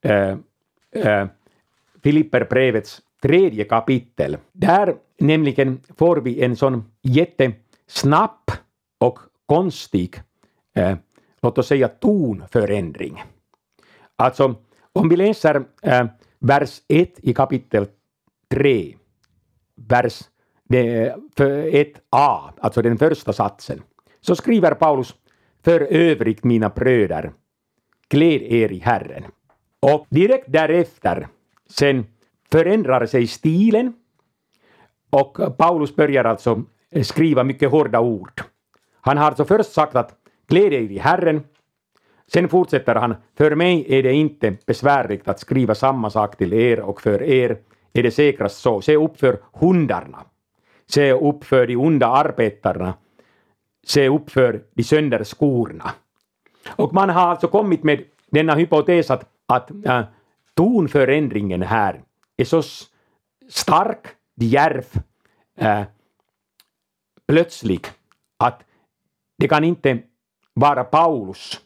äh, äh, Filipperbrevets tredje kapitel. Där nämligen får vi en sån jättesnabb och konstig, eh, låt oss säga tonförändring. Alltså, om vi läser eh, vers 1 i kapitel 3, vers 1a, alltså den första satsen, så skriver Paulus för övrigt mina bröder, kläd er i Herren. Och direkt därefter, sen förändrar sig stilen och Paulus börjar alltså skriva mycket hårda ord. Han har alltså först sagt att gläd dig i Herren. Sen fortsätter han, för mig är det inte besvärligt att skriva samma sak till er och för er är det säkrast så. Se upp för hundarna. Se upp för de onda arbetarna. Se upp för de sönderskorna. Och man har alltså kommit med denna hypotes att, att äh, tonförändringen här är så stark, djärv, äh, plötslig att det kan inte vara Paulus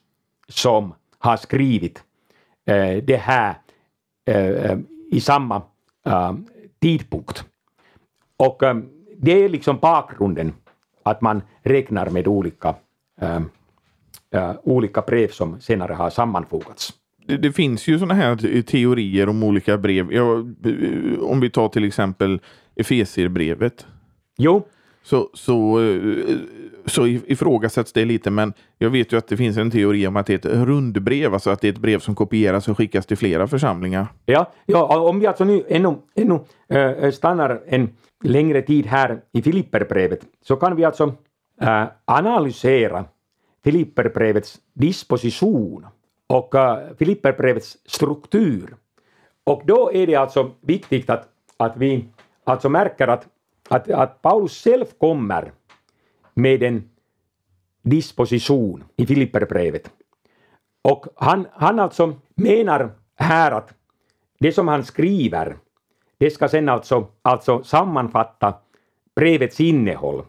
som har skrivit äh, det här äh, i samma äh, tidpunkt. Och äh, det är liksom bakgrunden att man räknar med olika, äh, olika brev som senare har sammanfogats. Det, det finns ju sådana här teorier om olika brev. Ja, om vi tar till exempel Efesierbrevet. Jo. Så, så, så ifrågasätts det lite, men jag vet ju att det finns en teori om att det är ett rundbrev, alltså att det är ett brev som kopieras och skickas till flera församlingar. Ja, ja om vi alltså nu ännu, ännu äh, stannar en längre tid här i Filipperbrevet, så kan vi alltså äh, analysera Filipperbrevets disposition och eh, Filipperbrevets struktur. Och då är det alltså viktigt att, att vi alltså märker att, att, att Paulus själv kommer med en disposition i Filipperbrevet. Och han, han alltså menar här att det som han skriver, det ska sen alltså, alltså sammanfatta brevets innehåll.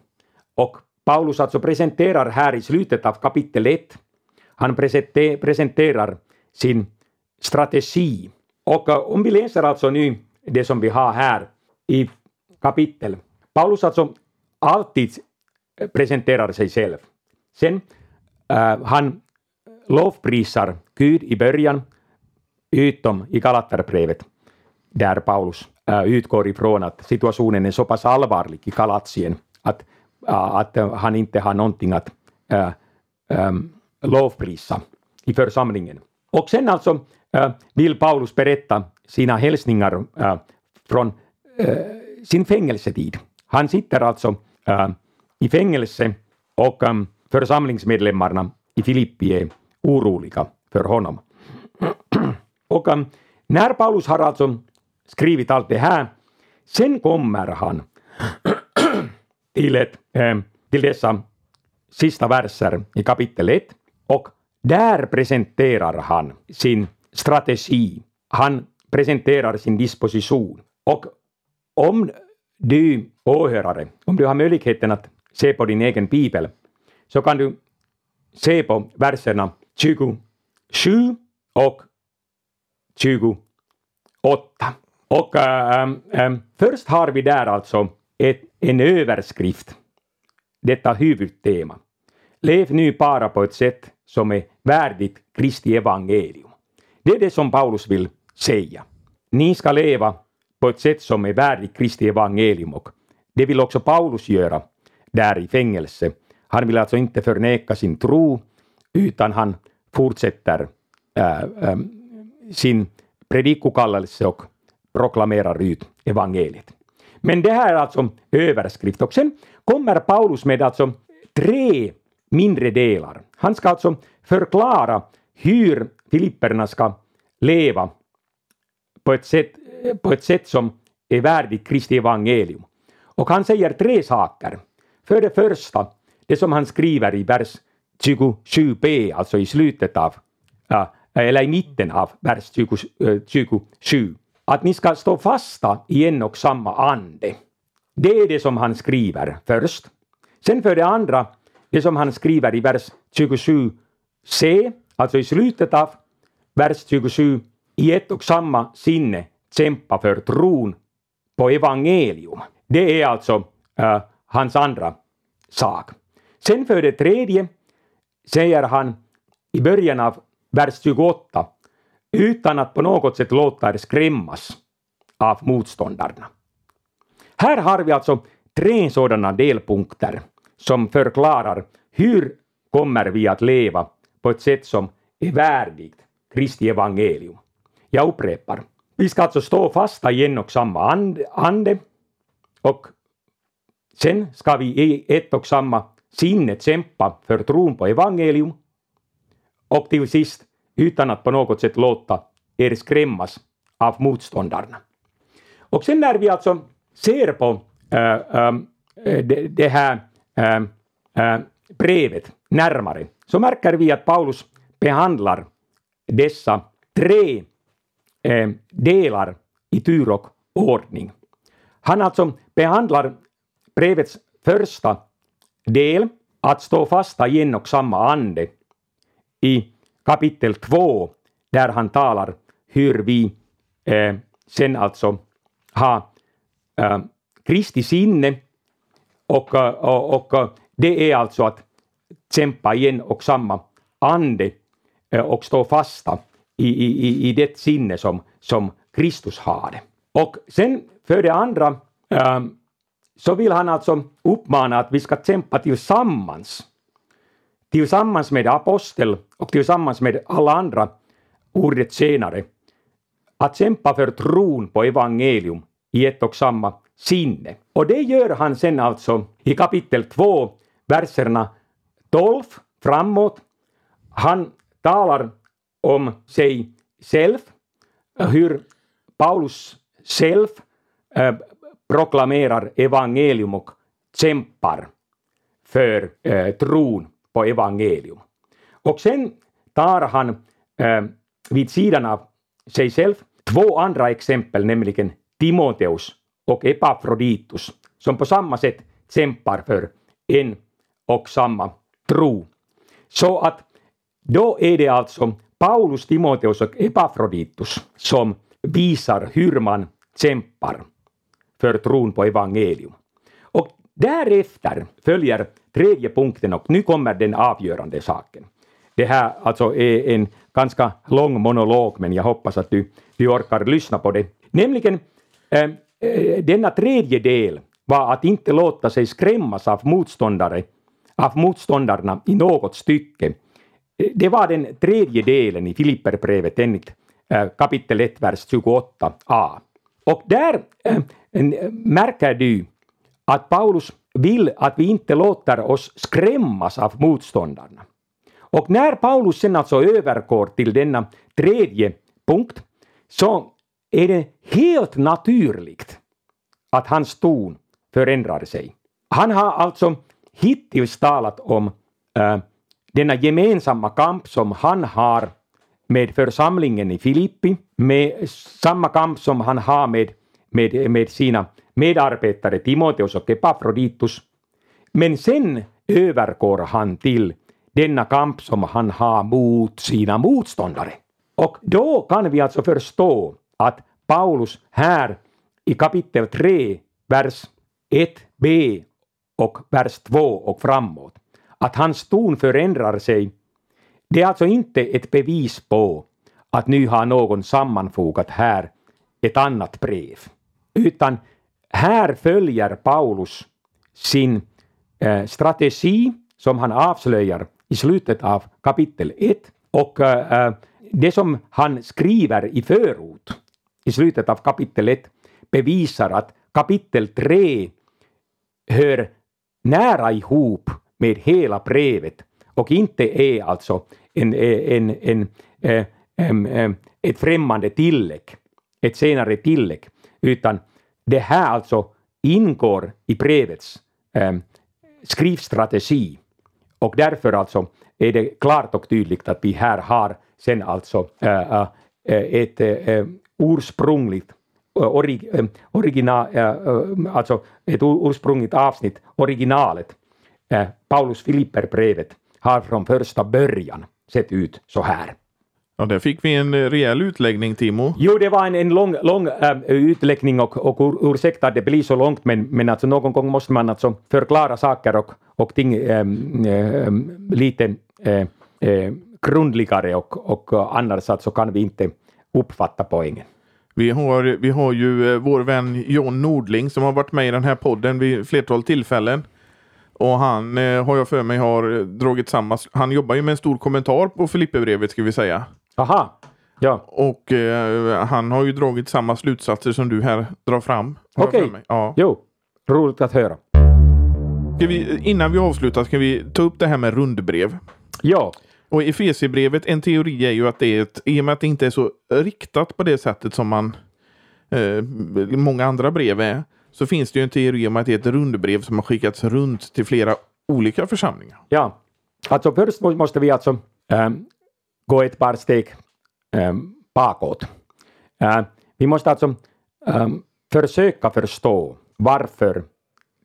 Och Paulus alltså presenterar här i slutet av kapitel 1, han presenterar sin strategi. Och eh, om vi läser alltså nu det som vi har här i kapitel. Paulus alltså alltid eh, presenterar sig själv. Sen äh, han lovprisar Gud i början, utom i Galaterbrevet, där Paulus äh, utgår ifrån att situationen är så pass allvarlig i Galatien att, äh, att han inte har någonting att äh, ähm, lovprisa i församlingen. Och sen alltså äh, vill Paulus berätta sina hälsningar äh, från äh, sin fängelsetid. Han sitter alltså äh, i fängelse och ähm, församlingsmedlemmarna i Filippi är oroliga för honom. (clears throat) och ähm, när Paulus har alltså skrivit allt det här, sen kommer han (clears throat) till, ett, äh, till dessa sista verser i kapitel 1 och där presenterar han sin strategi. Han presenterar sin disposition. Och om du åhörare, om du har möjligheten att se på din egen bibel, så kan du se på verserna 27 och 28. Och äh, äh, först har vi där alltså ett, en överskrift, detta huvudtema. Lev nu bara på ett sätt som är värdigt Kristi evangelium. Det är det som Paulus vill säga. Ni ska leva på ett sätt som är värdigt Kristi evangelium och det vill också Paulus göra där i fängelse. Han vill alltså inte förneka sin tro, utan han fortsätter äh, äh, sin predikokallelse och proklamerar ut evangeliet. Men det här är alltså överskrift. Och sen kommer Paulus med alltså tre mindre delar. Han ska alltså förklara hur filipperna ska leva på ett sätt, på ett sätt som är värdigt Kristi evangelium. Och han säger tre saker. För det första, det som han skriver i vers 27b, alltså i slutet av, eller i mitten av vers 27, eh, att ni ska stå fasta i en och samma ande. Det är det som han skriver först. Sen för det andra, det som han skriver i vers 27c, alltså i slutet av vers 27, i ett och samma sinne kämpa för tron på evangelium. Det är alltså äh, hans andra sak. Sen för det tredje säger han i början av vers 28 utan att på något sätt låta er skrämmas av motståndarna. Här har vi alltså tre sådana delpunkter som förklarar hur kommer vi att leva på ett sätt som är värdigt Kristi evangelium. Jag upprepar. vi ska alltså stå fasta i en och samma ande, ande och sen ska vi i ett och samma sinne kämpa för tron på evangelium och till sist utan att på något sätt låta er skrämmas av motståndarna. Och sen när vi alltså ser på äh, äh, det, det, här äh, brevet närmare så märker vi att Paulus behandlar dessa tre delar i tur och ordning. Han alltså behandlar brevets första del, att stå fasta i en och samma ande, i kapitel 2, där han talar hur vi eh, sen alltså har eh, Kristi sinne och, och, och det är alltså att kämpa i en och samma ande och stå fasta i, i, i det sinne som, som Kristus har. Och sen för det andra ehm, så vill han alltså uppmana att vi ska kämpa tillsammans. Tillsammans med apostel och tillsammans med alla andra ordet senare. Att kämpa för tron på evangelium i ett och samma sinne. Och det gör han sen alltså i kapitel 2, verserna 12 framåt. Han talar om sig själv, hur Paulus själv äh, proklamerar evangelium och kämpar för äh, tron på evangelium. Och sen tar han äh, vid sidan av sig själv två andra exempel, nämligen Timoteus och Epafroditus, som på samma sätt kämpar för en och samma tro. Så att då är det alltså Paulus, Timoteus och Epafroditus som visar hur man kämpar för tron på evangelium. Och därefter följer tredje punkten och nu kommer den avgörande saken. Det här alltså är en ganska lång monolog men jag hoppas att du, du orkar lyssna på det. Nämligen eh, Eh, denna tredje del var att inte låta sig skrämmas av motståndare av motståndarna i något stycke eh, det var den tredje delen i Filipperbrevet enligt eh, kapitel 1, vers 28a. Och där märker du att Paulus vill att vi inte låter oss skrämmas av motståndarna. Och när Paulus sen alltså övergår till denna tredje punkt så är det helt naturligt att hans ton förändrar sig. Han har alltså hittills talat om äh, denna gemensamma kamp som han har med församlingen i Filippi, med samma kamp som han har med, med, med sina medarbetare Timoteus och Epafroditus. Men sen övergår han till denna kamp som han har mot sina motståndare. Och då kan vi alltså förstå att Paulus här i kapitel 3, vers 1b och vers 2 och framåt att hans ton förändrar sig, det är alltså inte ett bevis på att nu har någon sammanfogat här ett annat brev, utan här följer Paulus sin eh, strategi som han avslöjar i slutet av kapitel 1 och eh, eh, det som han skriver i förord i slutet av kapitel 1 bevisar att kapitel 3 hör nära ihop med hela brevet och inte är alltså en, e, en, en, en, ett främmande tillägg, ett senare tillägg, utan det här alltså ingår i brevets skrivstrategi. Och därför alltså är det klart och tydligt att vi här har sen alltså ett ursprungligt orig, original, äh, alltså ett ursprungligt avsnitt, originalet, Paulus Filipperbrevet har från första början sett ut så här. Ja, där fick vi en eh, rejäl utläggning, Timo. Jo, det var en, en lång, lång äh, utläggning och, och ur, ursäkta att det blir så långt, men, men alltså någon gång måste man alltså förklara saker och, och ting äh, äh, lite grundligare och, och annars alltså kan vi inte uppfatta poängen. Vi har, vi har ju vår vän John Nordling som har varit med i den här podden vid flertal tillfällen. Och han eh, har jag för mig har dragit samma... Han jobbar ju med en stor kommentar på Filipperbrevet ska vi säga. Aha. Ja. Och eh, han har ju dragit samma slutsatser som du här drar fram. Okej. mig. Ja. Jo, roligt att höra. Vi, innan vi avslutar ska vi ta upp det här med rundbrev. Ja, och i Efesierbrevet, en teori är ju att det är ett, i och med att det inte är så riktat på det sättet som man eh, många andra brev är, så finns det ju en teori om att det är ett rundbrev som har skickats runt till flera olika församlingar. ja. Alltså först måste vi alltså eh, gå ett par steg eh, bakåt. Eh, vi måste alltså eh, försöka förstå varför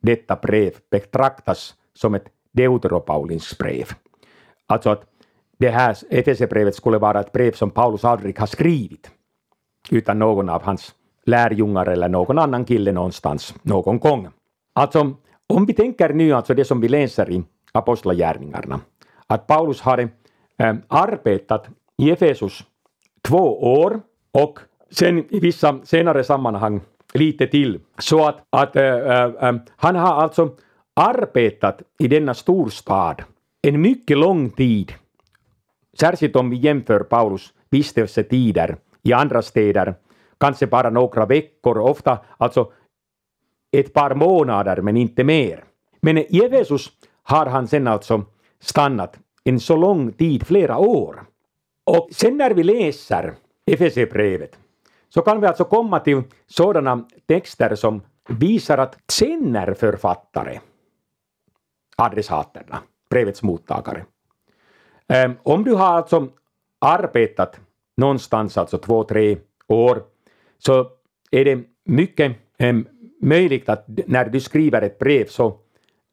detta brev betraktas som ett deuteropaulinskt brev. Alltså att det här Efesierbrevet skulle vara ett brev som Paulus aldrig har skrivit, utan någon av hans lärjungar eller någon annan kille någonstans någon gång. Alltså, om vi tänker nu alltså det som vi läser i Apostlagärningarna, att Paulus hade äh, arbetat i Efesus två år och sen i vissa senare sammanhang lite till. Så att, att äh, äh, han har alltså arbetat i denna storstad en mycket lång tid Särskilt om vi jämför Paulus vistelsetider i andra städer, kanske bara några veckor, ofta alltså ett par månader men inte mer. Men i Efesus har han sen alltså stannat en så lång tid, flera år. Och sen när vi läser Efesierbrevet så kan vi alltså komma till sådana texter som visar att känner författare adressaterna, brevets mottagare. Ehm, om du har alltså arbetat någonstans, alltså två, tre år, så är det mycket ehm, möjligt att när du skriver ett brev så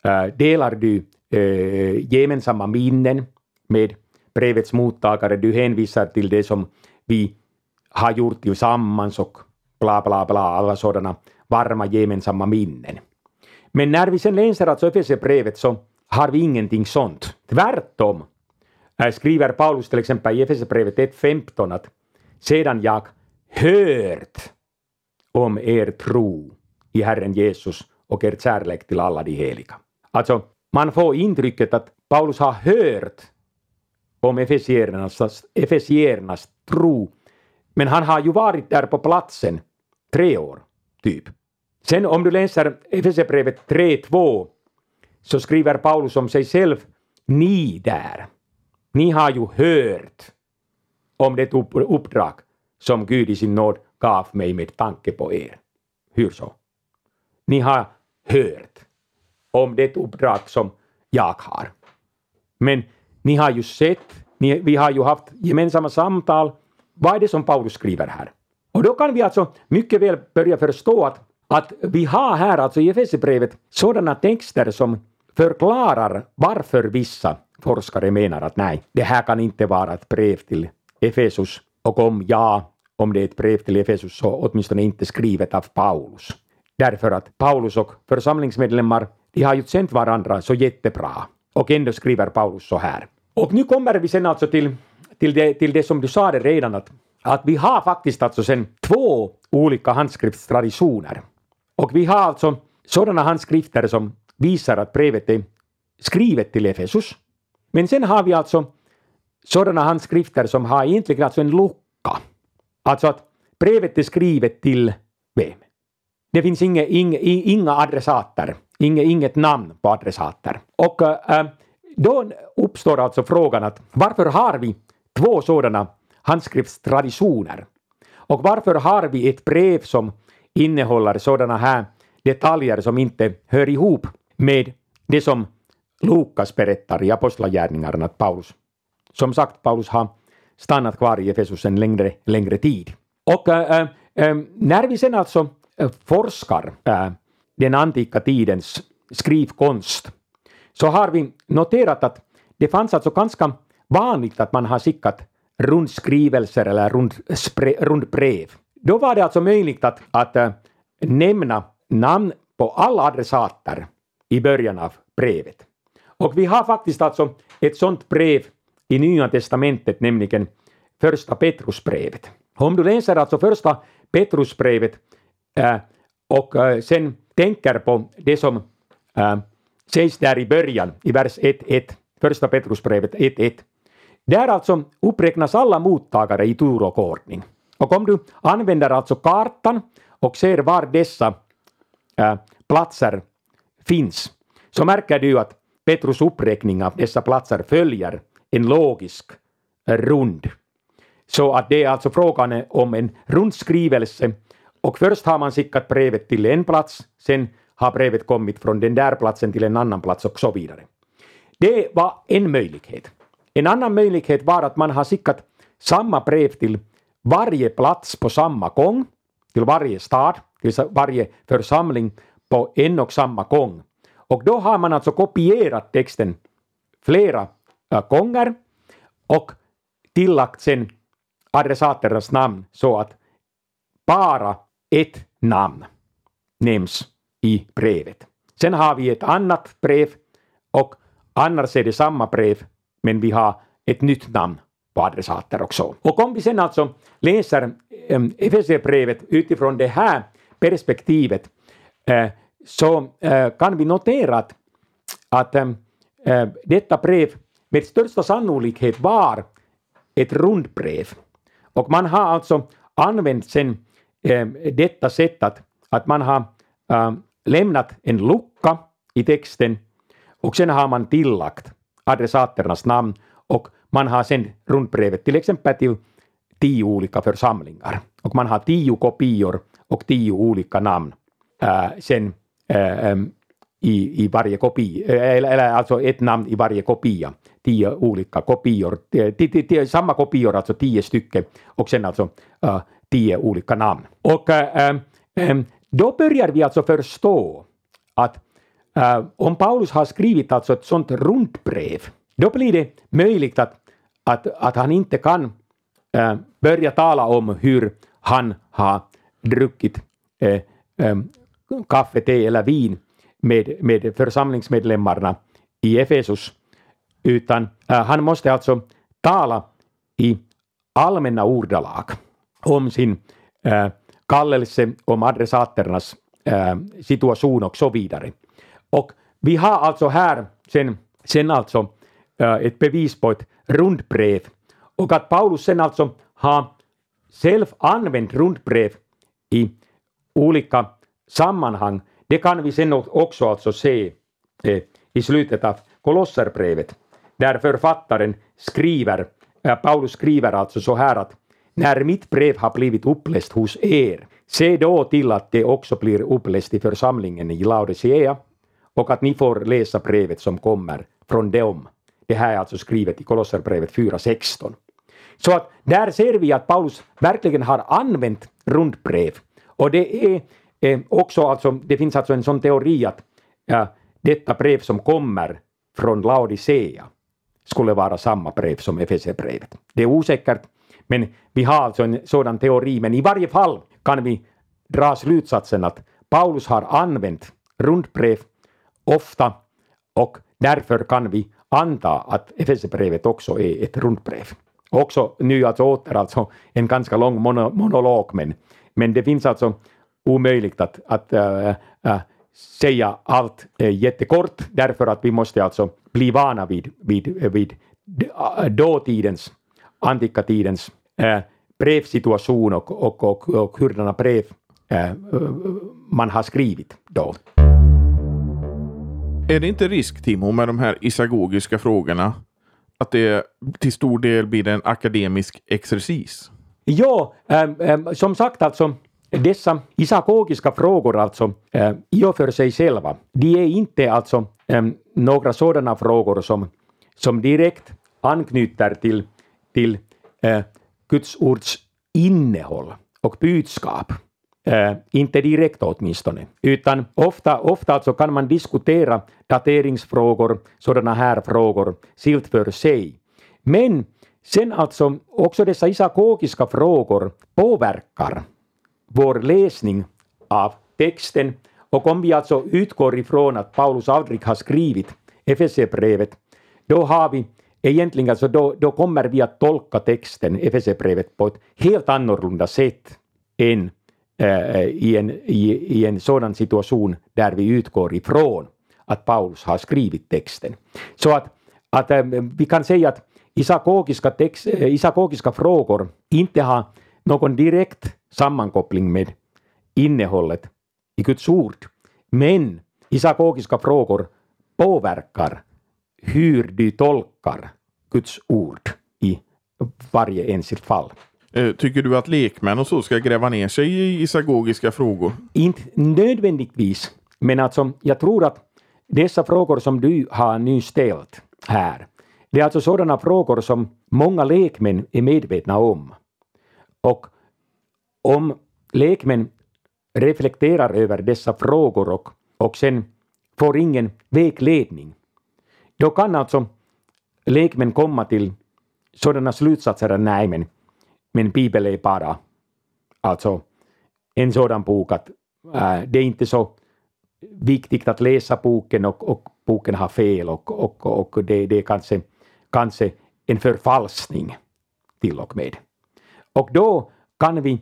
eh, delar du eh, gemensamma minnen med brevets mottagare. Du hänvisar till det som vi har gjort tillsammans och bla bla bla, alla sådana varma gemensamma minnen. Men när vi sen läser alltså Efesierbrevet så har vi ingenting sånt. Tvärtom här skriver Paulus till exempel i Efesierbrevet 1.15 att sedan jag hört om er tro i Herren Jesus och er kärlek till alla de heliga. Alltså, man får intrycket att Paulus har hört om efesiernas, efesiernas tro, men han har ju varit där på platsen tre år, typ. Sen om du läser Efesierbrevet 3.2 så skriver Paulus om sig själv, ni där, ni har ju hört om det uppdrag som Gud i sin nåd gav mig med tanke på er. Hur så? Ni har hört om det uppdrag som jag har. Men ni har ju sett, ni, vi har ju haft gemensamma samtal. Vad är det som Paulus skriver här? Och då kan vi alltså mycket väl börja förstå att, att vi har här alltså i Efesierbrevet sådana texter som förklarar varför vissa forskare menar att nej, det här kan inte vara ett brev till Efesus. Och om ja, om det är ett brev till Efesus så åtminstone inte skrivet av Paulus. Därför att Paulus och församlingsmedlemmar, de har ju känt varandra så jättebra. Och ändå skriver Paulus så här. Och nu kommer vi sen alltså till, till, det, till det som du sa redan, att, att vi har faktiskt alltså sen två olika handskriftstraditioner. Och vi har alltså sådana handskrifter som visar att brevet är skrivet till Efesus. Men sen har vi alltså sådana handskrifter som har egentligen alltså en lucka. Alltså att brevet är skrivet till vem? Det finns inga, inga, inga adressater, inga, inget namn på adressater. Och äh, då uppstår alltså frågan att varför har vi två sådana handskriftstraditioner? Och varför har vi ett brev som innehåller sådana här detaljer som inte hör ihop med det som Lukas berättar i Apostlagärningarna att Paulus, som sagt, Paulus har stannat kvar i Efesus en längre, längre tid. Och äh, äh, när vi sen alltså forskar äh, den antika tidens skrivkonst så har vi noterat att det fanns alltså ganska vanligt att man har skickat rundskrivelser eller rundspre, rundbrev. Då var det alltså möjligt att, att äh, nämna namn på alla adressater i början av brevet. Och vi har faktiskt alltså ett sådant brev i Nya testamentet, nämligen första Petrusbrevet. Om du läser alltså första Petrusbrevet äh, och äh, sen tänker på det som äh, sägs där i början, i vers 1.1, första Petrusbrevet 1.1, Där alltså uppräknas alla mottagare i tur och ordning. Och om du använder alltså kartan och ser var dessa äh, platser finns, så märker du att Petrus uppräkning av dessa platser följer en logisk rund. Så att det är alltså frågan om en rundskrivelse och först har man skickat brevet till en plats, sen har brevet kommit från den där platsen till en annan plats och så vidare. Det var en möjlighet. En annan möjlighet var att man har skickat samma brev till varje plats på samma gång, till varje stad, till varje församling på en och samma gång. Och då har man alltså kopierat texten flera äh, gånger och tillagt sen adressaternas namn så att bara ett namn nämns i brevet. Sen har vi ett annat brev och annars är det samma brev men vi har ett nytt namn på adressater också. Och om vi sen alltså läser ähm, FSC-brevet utifrån det här perspektivet eh, så eh, kan vi notera att, att eh, eh, detta brev med största sannolikhet var ett rundbrev. Och man har alltså använt sen detta sätt att, att man har lämnat en lucka i texten och sen har man tillagt adressaternas namn och man har sen rundbrevet till exempel till tio olika församlingar. Och man har tio kopior och tio olika namn äh, sen Äh, ähm, i, i varje kopia, äh, eller, eller alltså ett namn i varje kopia. Tio olika kopior, tio, samma kopior, alltså tio stycken och sen alltså uh, tio olika namn. Och uh, um, då börjar vi alltså förstå att uh, om Paulus har skrivit alltså ett sånt rundbrev, då blir det möjligt att, att, att han inte kan börja tala om hur han har druckit äh, kaffe, te eller vin med, med församlingsmedlemmarna i Efesus, utan äh, han måste alltså tala i allmänna ordalag om sin äh, kallelse, om adressaternas äh, situation och så vidare. Och vi har alltså här sen, sen alltså äh, ett bevis på ett rundbrev och att Paulus sen alltså har själv använt rundbrev i olika sammanhang, det kan vi sen också alltså se eh, i slutet av Kolosserbrevet, där författaren skriver, eh, Paulus skriver alltså så här att när mitt brev har blivit uppläst hos er, se då till att det också blir uppläst i församlingen i Laodicea och att ni får läsa brevet som kommer från dem. Det här är alltså skrivet i Kolosserbrevet 4.16. Så att där ser vi att Paulus verkligen har använt rundbrev. Och det är eh, också alltså, det finns alltså en sån teori att eh, detta brev som kommer från Laodicea skulle vara samma brev som Efesierbrevet. Det är osäkert, men vi har alltså en sådan teori. Men i varje fall kan vi dra slutsatsen att Paulus har använt rundbrev ofta och därför kan vi anta att Efesierbrevet också är ett rundbrev. Också nu alltså åter alltså en ganska lång monolog, men, men det finns alltså omöjligt att, att äh, äh, säga allt äh, jättekort, därför att vi måste alltså bli vana vid, vid, vid dåtidens, antika tidens äh, brevsituation och, och, och, och hurdana brev äh, man har skrivit då. Är det inte risk, Timo, med de här isagogiska frågorna att det till stor del blir en akademisk exercis? Ja, ähm, som sagt alltså, dessa isagogiska frågor alltså äh, i och för sig själva, de är inte alltså äh, några sådana frågor som, som direkt anknyter till, till äh, Guds ords innehåll och budskap. Äh, inte direkt åtminstone, utan ofta, ofta alltså kan man diskutera dateringsfrågor, sådana här frågor, skilt för sig. Men sen alltså också dessa isagogiska frågor påverkar vår läsning av texten och om vi alltså utgår ifrån att Paulus aldrig har skrivit Efesierbrevet, då har vi egentligen alltså då, då kommer vi att tolka texten, Efesierbrevet, på ett helt annorlunda sätt än äh, i, en, i, i en sådan situation där vi utgår ifrån att Paulus har skrivit texten. Så att, att äh, vi kan säga att isakogiska text, äh, eh, isakogiska frågor inte har någon direkt sammankoppling med innehållet i Guds ord. Men isagogiska frågor påverkar hur du tolkar Guds ord i varje enskilt fall. Eh, tycker du att lekmän och så ska gräva ner sig i isagogiska frågor? Inte nödvändigtvis, men alltså jag tror att dessa frågor som du har nu ställt här, det är alltså sådana frågor som många lekmän är medvetna om. Och om lekmän reflekterar över dessa frågor och, och sen får ingen vägledning, då kan alltså lekmän komma till sådana slutsatser att nej, men, men Bibeln är bara alltså en sådan bok att äh, det är inte så viktigt att läsa boken och, och boken har fel och, och, och det, det är kanske, kanske en förfalskning till och med. Och då kan vi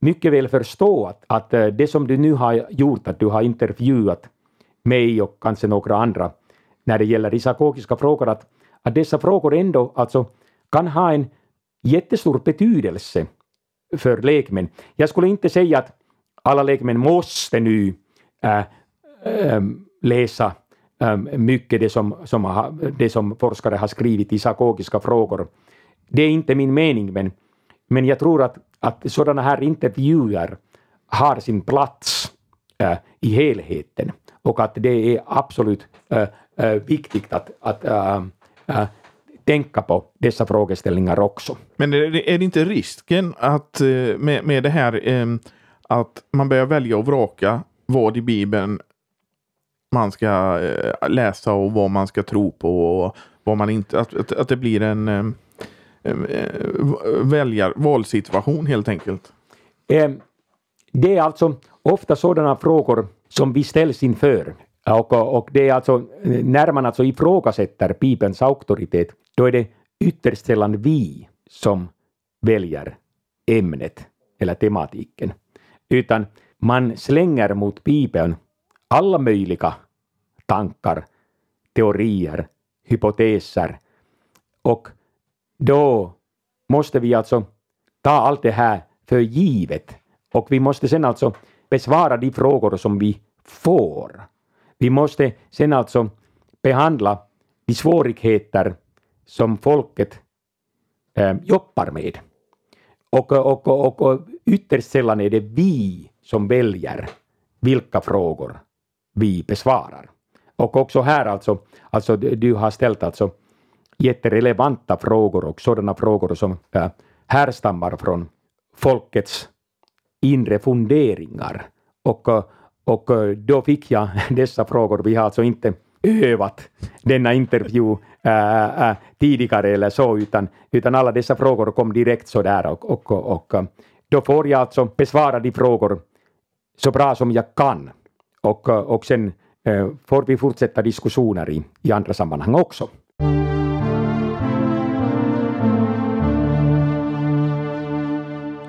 mycket väl förstå att, att eh, det som du nu har gjort, att du har intervjuat mig och kanske några andra när det gäller isakokiska frågor, att, att dessa frågor ändå alltså kan ha en jättestor betydelse för lekmän. Jag skulle inte säga att alla lekmän måste nu äh, äh, läsa äh, mycket det som, som, ha, det som forskare har skrivit i isakokiska frågor. Det är inte min mening, men, men jag tror att, att sådana här intervjuer har sin plats äh, i helheten och att det är absolut äh, äh, viktigt att, att äh, äh, tänka på dessa frågeställningar också. Men är det, är det inte risken att äh, med, med det här ähm, att man börjar välja och vraka vad i Bibeln man ska läsa och vad man ska tro på och vad man inte, att, att, att det blir en ähm, Ehm, eh, eh, väljar, valsituation helt enkelt? Ehm, det är alltså ofta sådana frågor som vi ställs inför. Och, och det är alltså, när man alltså ifrågasätter Bibelns auktoritet, då är det ytterst sällan vi som väljer ämnet eller tematiken. Utan man slänger mot Bibeln alla möjliga tankar, teorier, hypoteser. Och då måste vi alltså ta allt det här för givet. Och vi måste sen alltså besvara de frågor som vi får. Vi måste sen alltså behandla de svårigheter som folket eh, jobbar med. Och, och, och, och ytterst sällan är det vi som väljer vilka frågor vi besvarar. Och också här alltså, alltså du har ställt alltså jätterelevanta frågor och sådana frågor som äh, härstammar från folkets inre funderingar. Och, och äh, då fick jag (laughs) dessa frågor. Vi har alltså inte övat denna intervju äh, äh, tidigare eller så, utan, utan alla dessa frågor kom direkt så där och, och, och, och då får jag alltså besvara de frågor så bra som jag kan. Och, och sen äh, får vi fortsätta diskussioner i, i andra sammanhang också.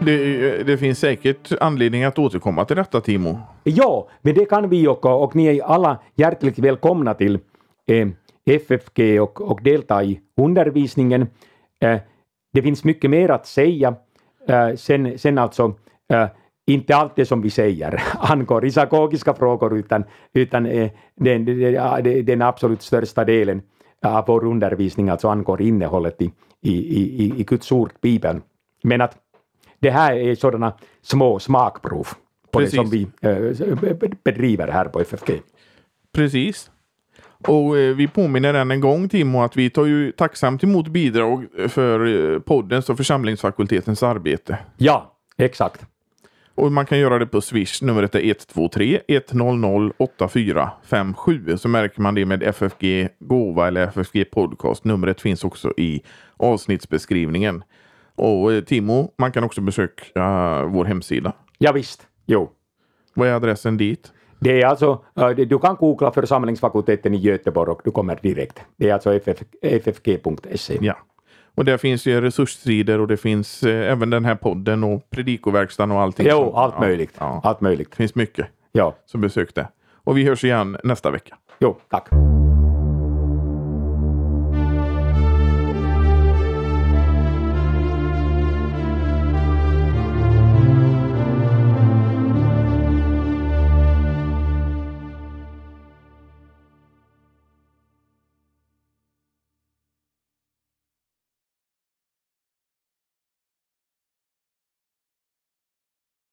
Det, det, finns säkert anledning att återkomma till detta, Timo. Ja, men det kan vi och, och ni är alla hjärtligt välkomna till eh, FFG och, och delta i undervisningen. Eh, det finns mycket mer att säga. Eh, sen, sen alltså eh, inte allt det som vi säger (laughs) angår isagogiska frågor utan, utan eh, den, den, den absolut största delen av vår undervisning alltså angår innehållet i, i, i, i Guds ord, Bibeln. Men att det här är sådana små smakprov på Precis. det som vi äh, bedriver här på FFG. Precis. Och eh, vi påminner än en gång Timo att vi tar ju tacksamt emot bidrag för eh, poddens och församlingsfakultetens arbete. Ja, exakt. Och man kan göra det på Swish. Numret är 123 100 8457. Så märker man det med FFG Gåva eller FFG Podcast. Numret finns också i avsnittsbeskrivningen. Och eh, Timo, man kan också besöka vår hemsida. Ja, visst, jo. Vad är adressen dit? Det är alltså, uh, du kan googla församlingsfakulteten i Göteborg och du kommer direkt. Det är alltså ff, ffg.se. Ja. Och där finns ju resurssidor och det finns eh, även den här podden och predikoverkstan och allting. Jo, allt ja, möjligt. Ja. Allt möjligt. Det finns mycket. Ja. Så besök det. Och vi hörs igen nästa vecka. Jo, tack.